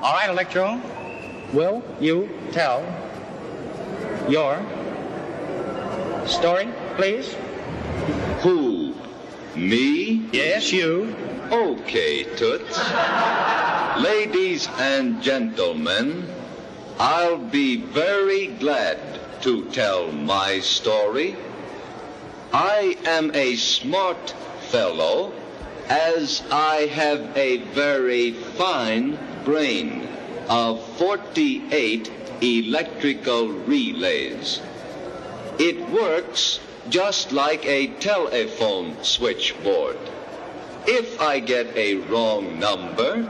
All right, Electro. Will you tell your story, please? Who? Me? Yes, you. Okay, Toots. Ladies and gentlemen, I'll be very glad to tell my story. I am a smart fellow, as I have a very fine brain of 48 electrical relays. It works just like a telephone switchboard. If I get a wrong number,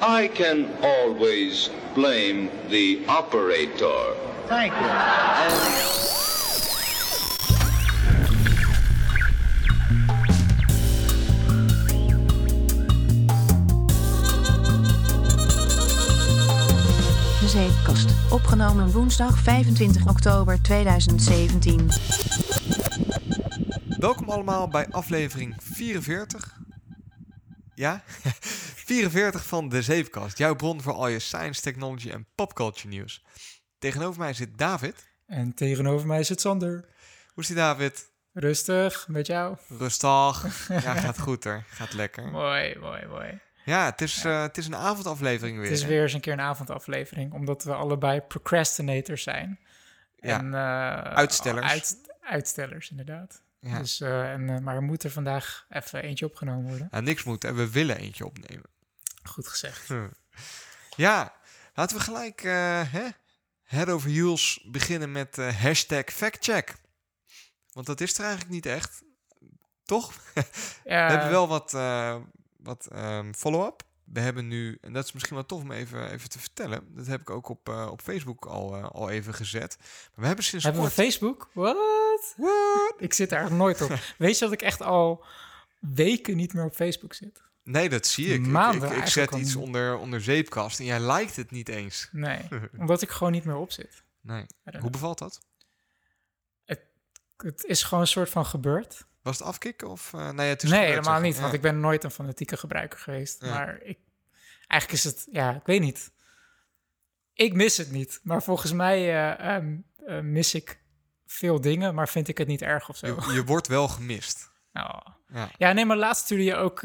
I can always blame the operator. Thank you. And Zeepkast. Opgenomen woensdag 25 oktober 2017. Welkom allemaal bij aflevering 44. Ja? 44 van de Zeepkast. Jouw bron voor al je science, technology en popculture nieuws. Tegenover mij zit David. En tegenover mij zit Sander. Hoe is die David? Rustig, met jou. Rustig. Ja, gaat goed er. Gaat lekker. Mooi, mooi, mooi. Ja, het is, eh, het is een avondaflevering weer. Het is hè? weer eens een keer een avondaflevering, omdat we allebei procrastinators zijn. Ja, En, eh, uitstellers. uit- uitstellers, inderdaad. Ja. Dus, eh, en, maar er moet er vandaag even eentje opgenomen worden. Nou, niks moet en we willen eentje opnemen. Goed gezegd. Hm. Ja, laten we gelijk hè, head over heels beginnen met hashtag factcheck. Want dat is er eigenlijk niet echt. Toch? Ja, We hebben wel wat, wat ehm, follow-up. We hebben nu, en dat is misschien wel tof om even, even te vertellen. Dat heb ik ook op, eh, op Facebook al, eh, al even gezet. Maar we hebben sinds Hebben we kort... Facebook? What? What? Ik zit daar nooit op. Weet je dat ik echt al weken niet meer op Facebook zit? Nee, dat zie ik. Ik- Maanden ik, ik, zet iets niet. onder, onder zeepkast en jij lijkt het niet eens. Nee, omdat ik gewoon niet meer op zit. Nee. Hoe bevalt dat? Het is gewoon een soort van gebeurd. Was het afkicken of... eh, nee, het is nee, helemaal niet. Want ik ben nooit een fanatieke gebruiker geweest. Ja. Maar ik, eigenlijk is het, ja, ik weet niet. Ik mis het niet. Maar volgens mij eh, ehm, eh, mis ik veel dingen, maar vind ik het niet erg of zo. Je, je wordt wel gemist. Oh. Ja. Ja, nee, maar laatst stuurde je ook,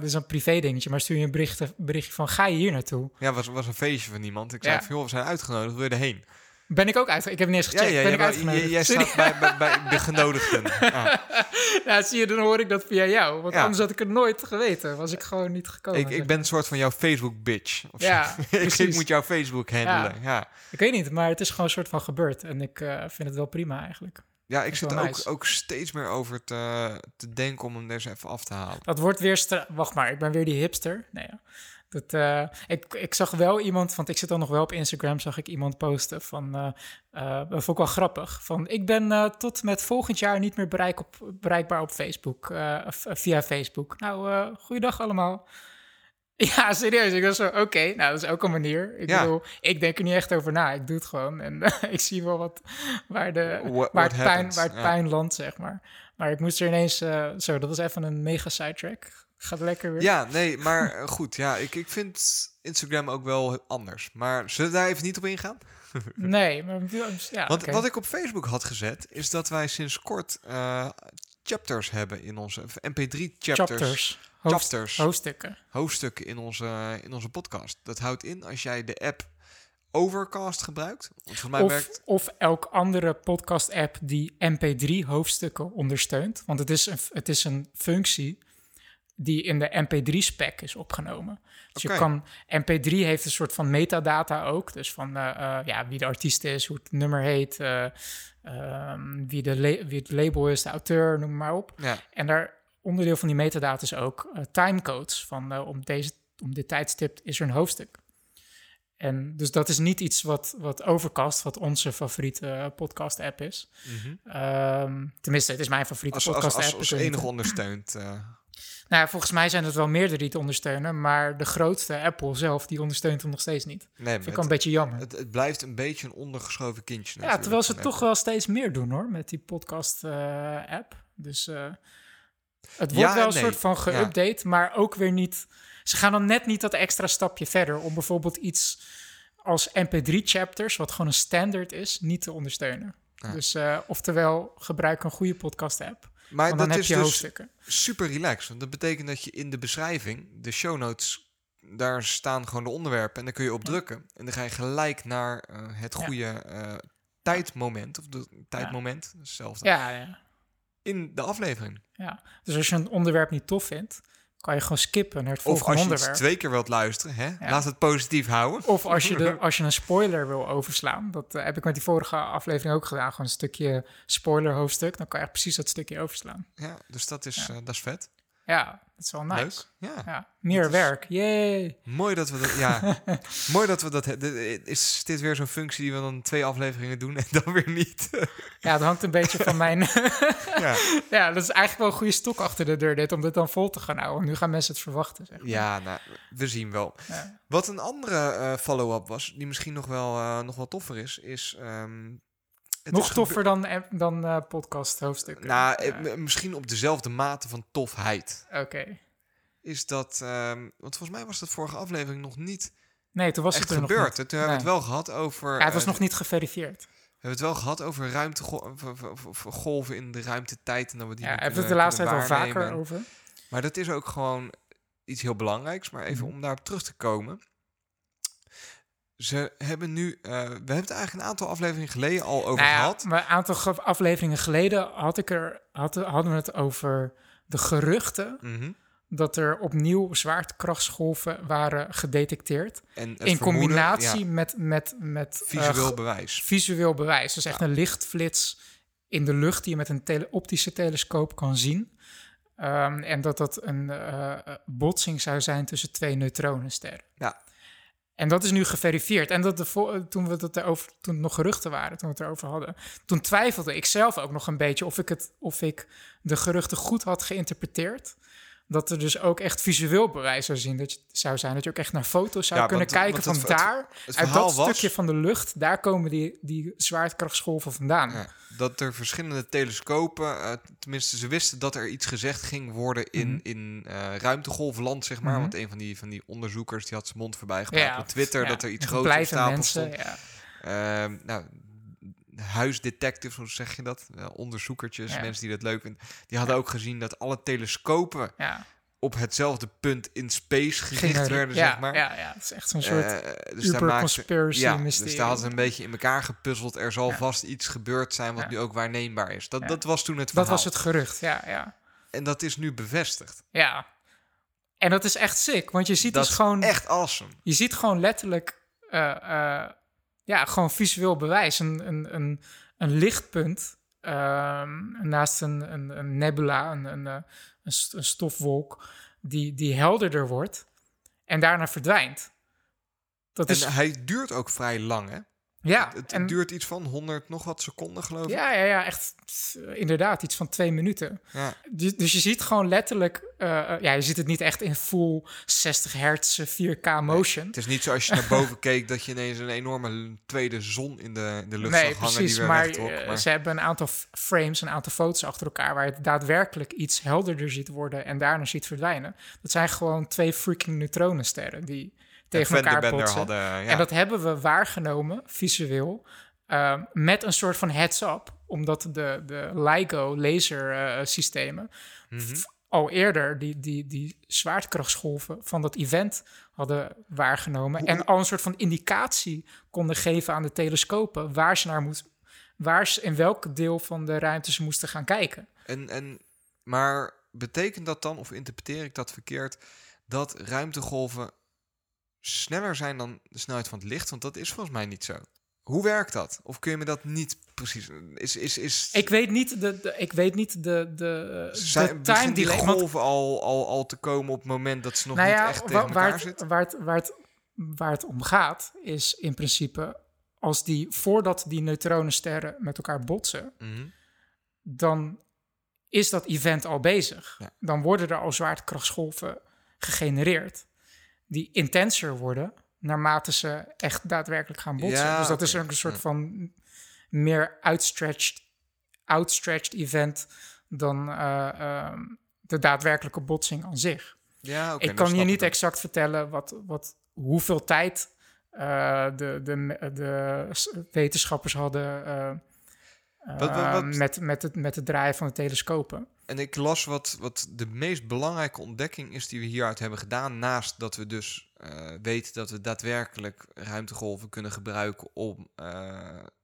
dus een privé dingetje, maar stuur je een bericht, berichtje van, ga je hier naartoe? Ja, was, was een feestje van iemand. Ik Ja. zei van, joh, we zijn uitgenodigd, wil je erheen? Ben ik ook uitgenodigd? Ik heb niet eens gecheckt. ben ik uitgenodigd? jij staat bij, bij, bij de genodigden. Ja. ja, zie je, dan hoor ik dat via jou. Want Ja. anders had ik het nooit geweten. Was ik gewoon niet gekomen. Ik, ik ben een soort van jouw Facebook-bitch. Ja, ik, ik moet jouw Facebook handelen. Ja, ja. Ik weet niet, maar het is gewoon een soort van gebeurd. En ik eh, vind het wel prima eigenlijk. ik is zit er ook, nice. ook steeds meer over te, te denken om hem er eens even af te halen. Dat wordt weer... Wacht maar, ik ben weer die hipster. Nee, ja. Dat, eh, ik, ik zag wel iemand, want ik zit dan nog wel op Instagram, zag ik iemand posten van, eh, dat vond ik wel grappig, van ik ben tot met volgend jaar niet meer bereik op, bereikbaar op Facebook, via Facebook. Nou, goeiedag allemaal. Ja, serieus. Ik was zo, oké, nou, dat is ook een manier. Ik Ja. bedoel, ik denk er niet echt over na. Ik doe het gewoon. En ik zie wel wat, waar, de, What- waar, what het, pijn, waar het pijn landt, zeg maar. Maar ik moest er ineens... zo, dat was even een mega sidetrack. Gaat lekker weer. Ja, nee, maar eh, goed. Ja, ik, ik vind Instagram ook wel anders. Maar zullen we daar even niet op ingaan? Nee, maar... Ja, Want wat ik op Facebook had gezet, is dat wij sinds kort eh, chapters hebben in onze... of MP3 chapters. Chapters. Hoofd- Chapters. Hoofdstukken. hoofdstukken in onze, in onze podcast. Dat houdt in als jij de app Overcast gebruikt. Want voor mij Of, werkt... of elk andere podcast-app die MP3-hoofdstukken ondersteunt. Want het is, een, het is een functie die in de MP3-spec is opgenomen. Dus je kan... MP3 heeft een soort van metadata ook. Dus van eh, eh, ja, wie de artiest is, hoe het nummer heet... eh, ehm, wie, de wie het label is, de auteur, noem maar op. Ja, En daar onderdeel van die metadata is ook timecodes. Van om, deze, om dit tijdstip is er een hoofdstuk. En dus dat is niet iets wat, wat Overcast, wat onze favoriete podcast-app is. Ehm, tenminste, het is mijn favoriete als, als, podcast-app. als, als ik weet niet. enige ondersteunt. Eh, Nou, ja, volgens mij zijn het wel meerdere die het ondersteunen, maar de grootste, Apple zelf, die ondersteunt hem nog steeds niet. nee, Vind ik wel een beetje jammer. het, het blijft een beetje een ondergeschoven kindje. ja, terwijl ze toch wel steeds meer doen hoor, met die podcast-app. dus eh, het wordt Ja wel en een nee. soort van Ja. geüpdate, maar ook weer niet. ze gaan dan net niet dat extra stapje verder om bijvoorbeeld iets als MP3-chapters, wat gewoon een standaard is, niet te ondersteunen. Ja. Dus eh, oftewel, gebruik een goede podcast-app. Maar Want dan dat heb is je dus super relaxed. Want dat betekent dat je in de beschrijving, de show notes, daar staan gewoon de onderwerpen. En dan kun je op drukken. En dan ga je gelijk naar eh, het Ja. goede eh, tijdmoment. Of de tijdmoment, hetzelfde. Ja, ja, In de aflevering. ja. Dus als je een onderwerp niet tof vindt, kan je gewoon skippen naar het Of volgende als je onderwerp. twee keer wilt luisteren, hè? laat het positief houden. Of als je, de, als je een spoiler wil overslaan. Dat eh, heb ik met die vorige aflevering ook gedaan. Gewoon een stukje spoiler hoofdstuk. Dan kan je echt precies dat stukje overslaan. Ja, dus dat is, Ja. eh, dat is vet. Ja, dat is wel nice. Leuk. Ja. Ja, meer is- werk. Yay. Mooi dat we dat. Ja, mooi dat we dat. Is dit weer zo'n functie die we dan twee afleveringen doen en dan weer niet? Ja, het hangt een beetje van mijn... ja. ja, dat is eigenlijk wel een goede stok achter de deur dit, om dit dan vol te gaan houden. Nu gaan mensen het verwachten, zeg maar. ja, nou, we zien wel. Ja. Wat een andere eh, follow-up was, die misschien nog wel, eh, nog wel toffer is, is. ehm, het Nog toffer dan, eh, dan eh, podcast hoofdstukken. Nou, eh, Ja. misschien op dezelfde mate van tofheid. Oké. Is dat. ehm, want volgens mij was dat vorige aflevering nog niet Nee, toen was echt het er nog gebeurd. niet. hè? Toen hebben we het wel gehad over. Ja, het was nog niet geverifieerd. We hebben het wel gehad over ruimtegolven in de ruimtetijd. En dat we die Ja, hebben we het de laatste tijd al vaker over. Maar dat is ook gewoon iets heel belangrijks. Maar even Mhm. om daarop terug te komen. Ze hebben nu... eh, we hebben het eigenlijk een aantal afleveringen geleden al over Nou ja, gehad. maar een aantal ge- afleveringen geleden had ik er, had, hadden we het over de geruchten Mhm. dat er opnieuw zwaartekrachtsgolven waren gedetecteerd. En in vermoeden, combinatie ja, met, met, met eh, visueel bewijs. visueel bewijs. Dus echt een lichtflits in de lucht die je met een tele- optische telescoop kan zien. Ehm, en dat dat een eh, botsing zou zijn tussen twee neutronensterren. Ja. En dat is nu geverifieerd. En dat toen, we dat erover, toen het nog geruchten waren, toen we het erover hadden, toen twijfelde ik zelf ook nog een beetje of ik, het, of ik de geruchten goed had geïnterpreteerd. Dat er dus ook echt visueel bewijs zou, zien, dat je, zou zijn. Dat je ook echt naar foto's zou Ja, kunnen want- kijken want van het- daar, Het uit dat was stukje van de lucht, daar komen die, die zwaartekrachtsgolven vandaan. ja, dat er verschillende telescopen... eh, tenminste, ze wisten dat er iets gezegd ging worden in, Mhm. in eh, ruimtegolfland, zeg maar. Mhm. Want een van die, van die onderzoekers die had zijn mond voorbij gepraat op Twitter... dat er iets groots op blijven stapel mensen, stond. Ehm, nou, huisdetectives, hoe zeg je dat? Eh, onderzoekertjes, Ja. mensen die dat leuk vinden. Die hadden ook gezien dat alle telescopen ja. op hetzelfde punt in space gericht werden, ja, zeg maar. Ja, ja, het is echt zo'n soort Eh, dus daar maakte- ja, mysterie. dus daar hadden ze een beetje in elkaar gepuzzeld. Er zal vast iets gebeurd zijn wat nu ook waarneembaar is. Dat, dat was toen het Dat verhaal. was het gerucht, ja, ja. En dat is nu bevestigd. Ja. En dat is echt sick, want je ziet dat dus gewoon... echt awesome. Je ziet gewoon letterlijk... eh, eh, ja, gewoon visueel bewijs. Een, een, een, een lichtpunt ehm, naast een, een, een nebula, een, een, eh, een, een stofwolk... Die, die helderder wordt en daarna verdwijnt. Dat is... En hij duurt ook vrij lang, hè? Ja, Het en, duurt iets van 100 nog wat seconden, geloof ik. ja, ja, ja, echt eh, inderdaad, iets van twee minuten. Ja. Dus, dus je ziet gewoon letterlijk, eh, eh, ja, je ziet het niet echt in full 60 hertz eh, 4K motion. Het is niet zoals je naar boven keek dat je ineens een enorme tweede zon in de, in de lucht Nee, zag hangen precies. die weer Maar, wegtrok. Maar ze hebben een aantal frames, een aantal foto's achter elkaar waar je het daadwerkelijk iets helderder ziet worden en daarna ziet verdwijnen. Dat zijn gewoon twee freaking neutronensterren die tegen elkaar botsen. hadden, ja. En dat hebben we waargenomen, visueel, eh, met een soort van heads-up. Omdat de, de LIGO lasersystemen Mhm. al eerder die, die, die zwaartekrachtsgolven van dat event hadden waargenomen. Hoe- En al een soort van indicatie konden geven aan de telescopen waar ze naar moest, waar ze, in welk deel van de ruimte ze moesten gaan kijken. En, en, maar betekent dat dan, of interpreteer ik dat verkeerd, dat ruimtegolven sneller zijn dan de snelheid van het licht? Want dat is volgens mij niet zo. Hoe werkt dat? Of kun je me dat niet precies... Is, is, is, Ik weet niet de, de, ik weet niet de, de, de zijn, time beginnen die want- golven al, al, al te komen op het moment dat ze nog nou niet echt tegen waar, elkaar het, zitten? waar, het, waar, het, waar het om gaat, is in principe als die, voordat die neutronensterren met elkaar botsen, Mhm. dan is dat event al bezig. Ja. Dan worden er al zwaartekrachtsgolven gegenereerd, die intenser worden naarmate ze echt daadwerkelijk gaan botsen. Ja, dus dat is ook een soort van meer outstretched, outstretched event dan eh, ehm, de daadwerkelijke botsing aan zich. Ja, ik kan je niet exact vertellen wat, wat, hoeveel tijd eh, de, de, de wetenschappers hadden eh, Wat- wat- wat- Met, met, het, met het draaien van de telescopen. En ik las wat, wat de meest belangrijke ontdekking is die we hieruit hebben gedaan. Naast dat we dus eh, weten dat we daadwerkelijk ruimtegolven kunnen gebruiken om eh,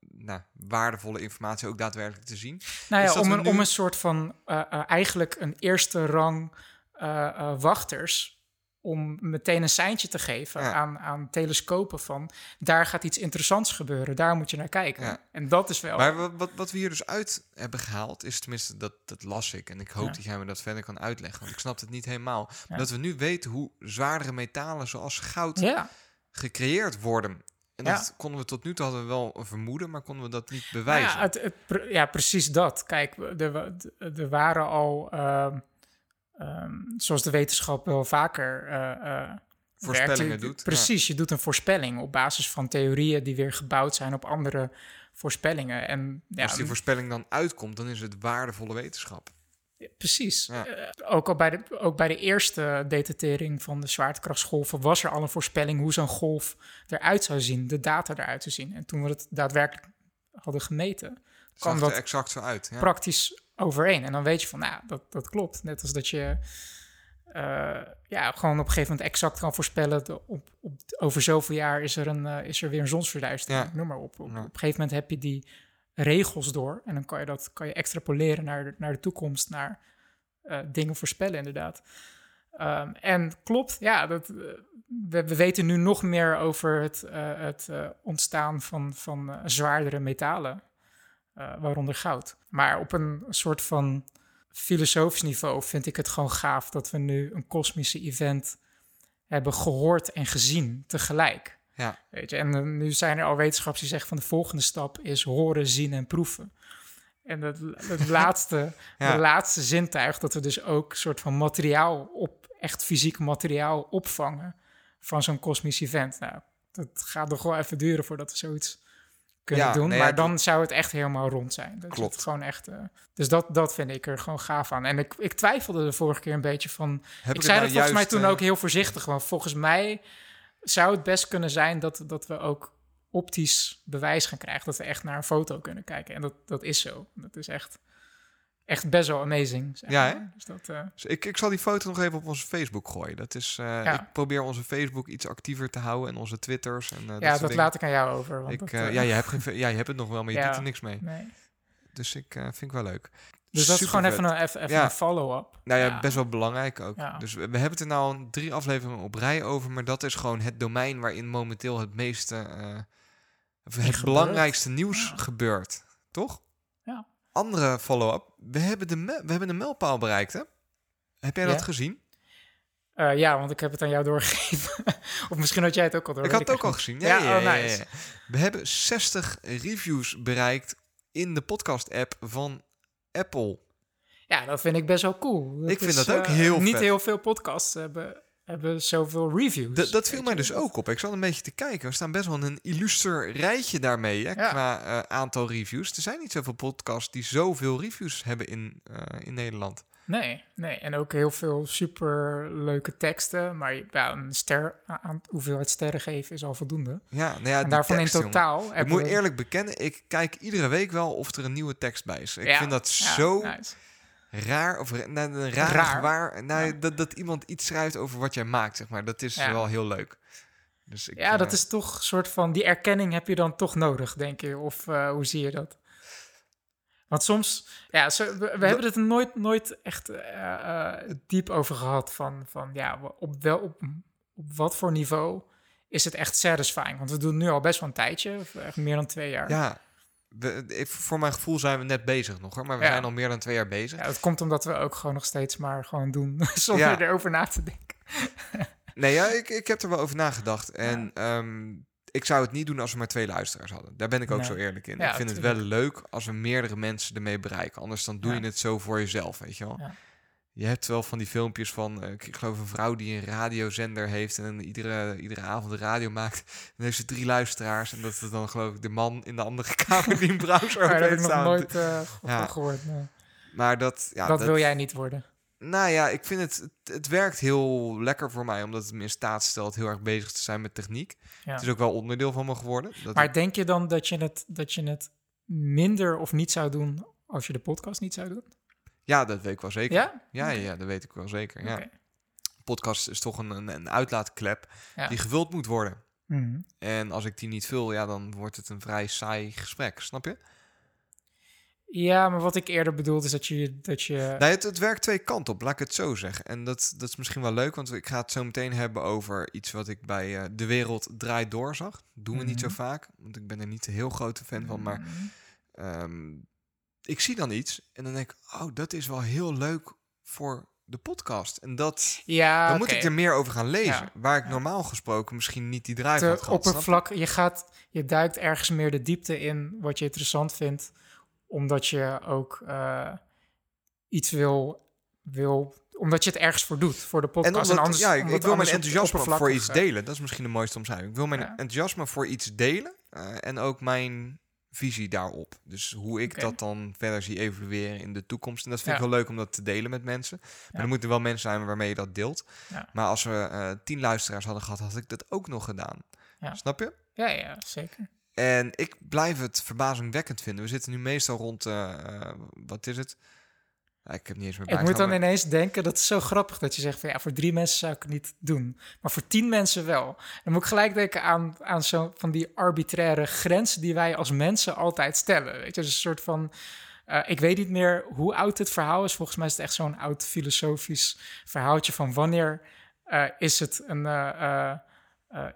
nou, waardevolle informatie ook daadwerkelijk te zien. Nou ja, om een, nu- om een soort van eh, eigenlijk een eerste rang wachters. Om meteen een seintje te geven Ja. aan, aan telescopen van daar gaat iets interessants gebeuren, daar moet je naar kijken. Ja. En dat is wel. Maar wat, wat, wat we hier dus uit hebben gehaald, is tenminste, dat, dat las ik. En ik hoop Ja. dat jij me dat verder kan uitleggen, want ik snap het niet helemaal. Dat we nu weten hoe zwaardere metalen zoals goud gecreëerd worden. En dat konden we tot nu toe hadden we wel vermoeden, maar konden we dat niet Nou bewijzen. Ja, het, het pre- ja, precies dat. Kijk, er, er waren al, ehm, ehm, zoals de wetenschap wel vaker eh, eh, Voorspellingen werkt, doet, ja. Precies, je doet een voorspelling op basis van theorieën die weer gebouwd zijn op andere voorspellingen. En ja, Als die voorspelling dan uitkomt, dan is het waardevolle wetenschap. precies. Ja. Eh, ook, al bij de, ook bij de eerste detectering van de zwaartekrachtsgolven was er al een voorspelling hoe zo'n golf eruit zou zien, de data eruit zou zien. En toen we het daadwerkelijk hadden gemeten, kwam er dat exact zo uit. Praktisch overeen. En dan weet je van, nou, dat, dat klopt. Net als dat je eh, ja, gewoon op een gegeven moment exact kan voorspellen... de- op, op, over zoveel jaar is er, een, eh, is er weer een zonsverduistering. Ja. Noem maar op. Op, Ja. op een gegeven moment heb je die regels door... en dan kan je dat kan je extrapoleren naar de, naar de toekomst... naar eh, dingen voorspellen inderdaad. Ehm, en klopt, ja, dat, we, we weten nu nog meer over het, het ontstaan van, van zwaardere metalen, eh, waaronder goud. Maar op een soort van filosofisch niveau vind ik het gewoon gaaf dat we nu een kosmische event hebben gehoord en gezien tegelijk. Ja. Weet je, en eh, nu zijn er al wetenschappers die zeggen van de volgende stap is horen, zien en proeven. En dat, het laatste, Ja. de laatste zintuig, dat we dus ook soort van materiaal op, echt fysiek materiaal opvangen van zo'n kosmisch event. Nou, dat gaat nog wel even duren voordat we zoiets kunnen Ja, doen. nou maar dan zou het echt helemaal rond zijn. Dat Klopt. Het gewoon echt, eh, dus dat, dat vind ik er gewoon gaaf aan. En ik, ik twijfelde de vorige keer een beetje van... Heb ik zei nou dat volgens mij toen eh, ook heel voorzichtig. Want volgens mij zou het best kunnen zijn dat, dat we ook optisch bewijs gaan krijgen. Dat we echt naar een foto kunnen kijken. En dat, dat is zo. Dat is echt, echt best wel amazing. Zeg Ja, hè? Dus dat, eh, Dus ik, ik zal die foto nog even op onze Facebook gooien. Dat is, eh, Ja. Ik probeer onze Facebook iets actiever te houden en onze Twitters. En, eh, ja, dat laat ik aan jou over. Want Ik, dat, ja, je hebt, geen, ja, je hebt het nog wel, maar je Ja. doet er niks mee. nee. Dus ik vind ik wel leuk. Dus dat is gewoon even een, even, even Ja. een follow-up. Nou ja, Ja. best wel belangrijk ook. Ja. Dus we, we hebben het er nou al drie afleveringen op rij over, maar dat is gewoon het domein waarin momenteel het meeste, het belangrijkste nieuws gebeurt, toch? Andere follow-up. We hebben de me- we hebben de mijlpaal bereikt, hè? Heb jij Ja. dat gezien? Eh, ja, want ik heb het aan jou doorgegeven. of misschien had jij het ook al door. ik had het ook al gezien. niet. Ja, ja, oh, ja, ja, nice. ja. We hebben 60 reviews bereikt in de podcast-app van Apple. Ja, dat vind ik best wel cool. Ik vind is, dat ook eh, heel Niet vet. heel veel podcasts hebben, hebben zoveel reviews. D- dat viel mij dus ook op. Ik zat een beetje te kijken. We staan best wel een illuster rijtje daarmee, hè, Ja. qua eh, aantal reviews. Er zijn niet zoveel podcasts die zoveel reviews hebben in, eh, in Nederland. Nee, nee. En ook heel veel super leuke teksten. Maar ja, een ster aan hoeveelheid sterren geven is al voldoende. Ja, nou ja, en daarvan tekst, in jongen. totaal. Ik moet eerlijk bekennen, ik kijk iedere week wel of er een nieuwe tekst bij is. Ik Ja, vind dat ja, zo nice. Raar, of ra- nou, een raar, Raar. waar, nou, Ja. dat, dat iemand iets schrijft over wat jij maakt, zeg maar. Dat is Ja. wel heel leuk. Dus ik, Ja, dat eh, is toch een soort van... Die erkenning heb je dan toch nodig, denk je? Of eh, hoe zie je dat? Want soms... Ja, zo, we, we hebben het er nooit, nooit echt eh, diep over gehad. Van, van ja, op, wel, op, op wat voor niveau is het echt satisfying? Want we doen nu al best wel een tijdje. of Echt meer dan twee jaar. Ja, we, ik- voor mijn gevoel zijn we net bezig nog, hoor. Maar we Ja. zijn al meer dan twee jaar bezig. Ja, dat komt omdat we ook gewoon nog steeds maar gewoon doen. Zonder Ja. erover na te denken. Nee, ja, ik, ik heb er wel over nagedacht. En ehm, ik zou het niet doen als we maar twee luisteraars hadden. Daar ben ik ook Nee. zo eerlijk in. Ik vind het wel leuk als we meerdere mensen ermee bereiken. Anders dan doe je het zo voor jezelf, weet je wel. Je hebt wel van die filmpjes van, eh, ik geloof een vrouw die een radiozender heeft en iedere, iedere avond de radio maakt. Dan heeft ze drie luisteraars en dat is dan geloof ik de man in de andere kamer die een browser Maar dat heb ik nog nooit eh, Ja. gehoord. nee. Maar dat, ja, dat, wil jij niet worden. Nou ja, ik vind het, het, het werkt heel lekker voor mij, omdat het me in staat stelt heel erg bezig te zijn met techniek. Ja. Het is ook wel onderdeel van me geworden. Dat Maar denk je dan dat je, het, dat je het minder of niet zou doen als je de podcast niet zou doen? Ja, dat weet ik wel zeker. Ja? Ja, dat weet ik wel zeker. Ja. Oké. Podcast is toch een, een, een uitlaatklep Ja. die gevuld moet worden. Mhm. En als ik die niet vul, ja, dan wordt het een vrij saai gesprek, snap je? Ja, maar wat ik eerder bedoelde is dat je... Dat je Nee, het, het werkt twee kanten op, laat ik het zo zeggen. En dat, dat is misschien wel leuk, want ik ga het zo meteen hebben over iets wat ik bij eh, De Wereld Draait Door zag. Doen we niet zo Mhm. vaak, want ik ben er niet een heel grote fan van. Maar Mhm. Ik zie dan iets en dan denk ik, oh, dat is wel heel leuk voor de podcast. En dat, Ja, dan moet ik er meer over gaan lezen. Ja. Waar ik normaal gesproken misschien niet die drive te had gehad. oppervlak. Je, gaat, je duikt ergens meer de diepte in wat je interessant vindt, omdat je ook eh, iets wil, wil, omdat je het ergens voor doet, voor de En podcast. omdat, anders, ja, ik, ik wil mijn enthousiasme voor iets delen. Dat is misschien de mooiste omschrijving. Ik wil mijn Ja. enthousiasme voor iets delen eh, en ook mijn visie daarop. Dus hoe ik dat dan verder zie evolueren in de toekomst. En dat vind ik wel leuk om dat te delen met mensen. Maar Ja. er moeten wel mensen zijn waarmee je dat deelt. Ja. Maar als we eh, tien luisteraars hadden gehad, had ik dat ook nog gedaan. Snap je? Ja, ja, zeker. En ik blijf het verbazingwekkend vinden. We zitten nu meestal rond, eh, eh, wat is het? Ja, ik heb niet eens meer Ik moet dan ineens denken, dat is zo grappig dat je zegt van ja, voor drie mensen zou ik het niet doen. Maar voor tien mensen wel. Dan moet ik gelijk denken aan, aan zo van die arbitraire grens die wij als mensen altijd stellen. Weet je, dus een soort van. eh, ik weet niet meer hoe oud het verhaal is. Volgens mij is het echt zo'n oud filosofisch verhaaltje van wanneer eh, is het een, eh,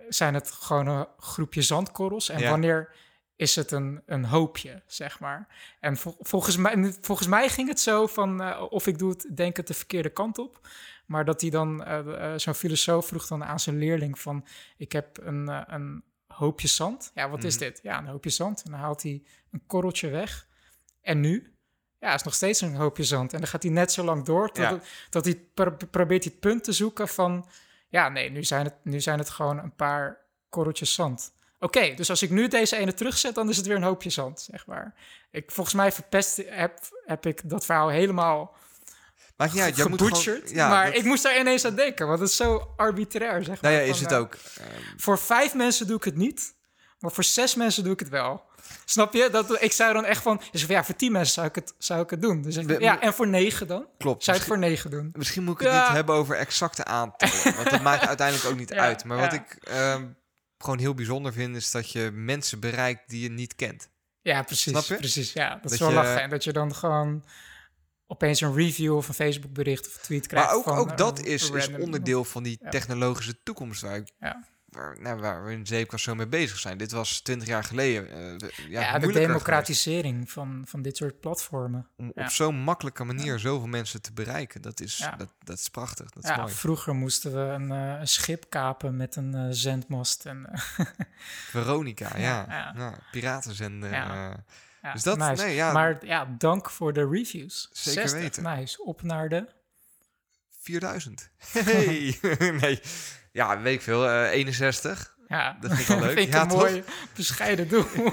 zijn het gewoon een groepje zandkorrels en Ja. wanneer is het een, een hoopje, zeg maar. En vol- volgens, mij, volgens mij ging het zo van, eh, of ik doe het, denk het de verkeerde kant op. Maar dat hij dan, eh, zo'n filosoof vroeg dan aan zijn leerling van... ik heb een, een hoopje zand. Ja, wat is Mhm. dit? Ja, een hoopje zand. En dan haalt hij een korreltje weg. En nu? Ja, is nog steeds een hoopje zand. En dan gaat hij net zo lang door tot, Ja. tot hij pro- probeert hij het punt te zoeken van... ja, nee, nu zijn het, nu zijn het gewoon een paar korreltjes zand. Oké, dus als ik nu deze ene terugzet, dan is het weer een hoopje zand, zeg maar. Ik, volgens mij verpest heb, heb ik dat verhaal helemaal Maakt niet uit, jij moet gewoon... Ja, maar dat- ik moest daar ineens aan denken, want het is zo arbitrair, zeg maar. Nou ja, is het eh, ook. ehm, Voor vijf mensen doe ik het niet, maar voor zes mensen doe ik het wel. Snap je? Dat, ik zou dan echt van, dus ja, voor tien mensen zou ik het, zou ik het doen. Dus ik, ja, en voor negen dan? klopt. Zou je het Misschien- voor negen doen? Misschien moet ik het Ja. niet hebben over exacte aantallen. want dat maakt uiteindelijk ook niet Ja, uit. Maar wat ik ehm, gewoon heel bijzonder vind, is dat je mensen bereikt die je niet kent. Ja, precies. Precies, ja. Dat, Dat is wel je- lachen. En dat je dan gewoon opeens een review of een Facebook bericht of een tweet krijgt. Maar ook, van, ook eh, dat is, is onderdeel van die technologische toekomst waar, ik, Ja. Waar, nou, waar we in Zeepkast zo mee bezig zijn. Dit was twintig jaar geleden. eh, de- ja, Ja, de democratisering van, van dit soort platformen. Om Ja. op zo'n makkelijke manier zoveel mensen te bereiken. Dat is, Ja. dat, dat is prachtig. Dat is mooi. vroeger moesten we een, eh, een schip kapen met een eh, zendmast. En, Veronica, ja. Ja. piratenzender. Ja. ja, Dus dat- nice. nee, ja. Maar ja, dank voor de reviews. Zeker 60, weten. Nice. Op naar de... 4000. Hey. nee. Ja, weet ik veel. eh 61. Ja, Dat vind ik wel leuk. vind ik Ja, een toch? mooi bescheiden doel.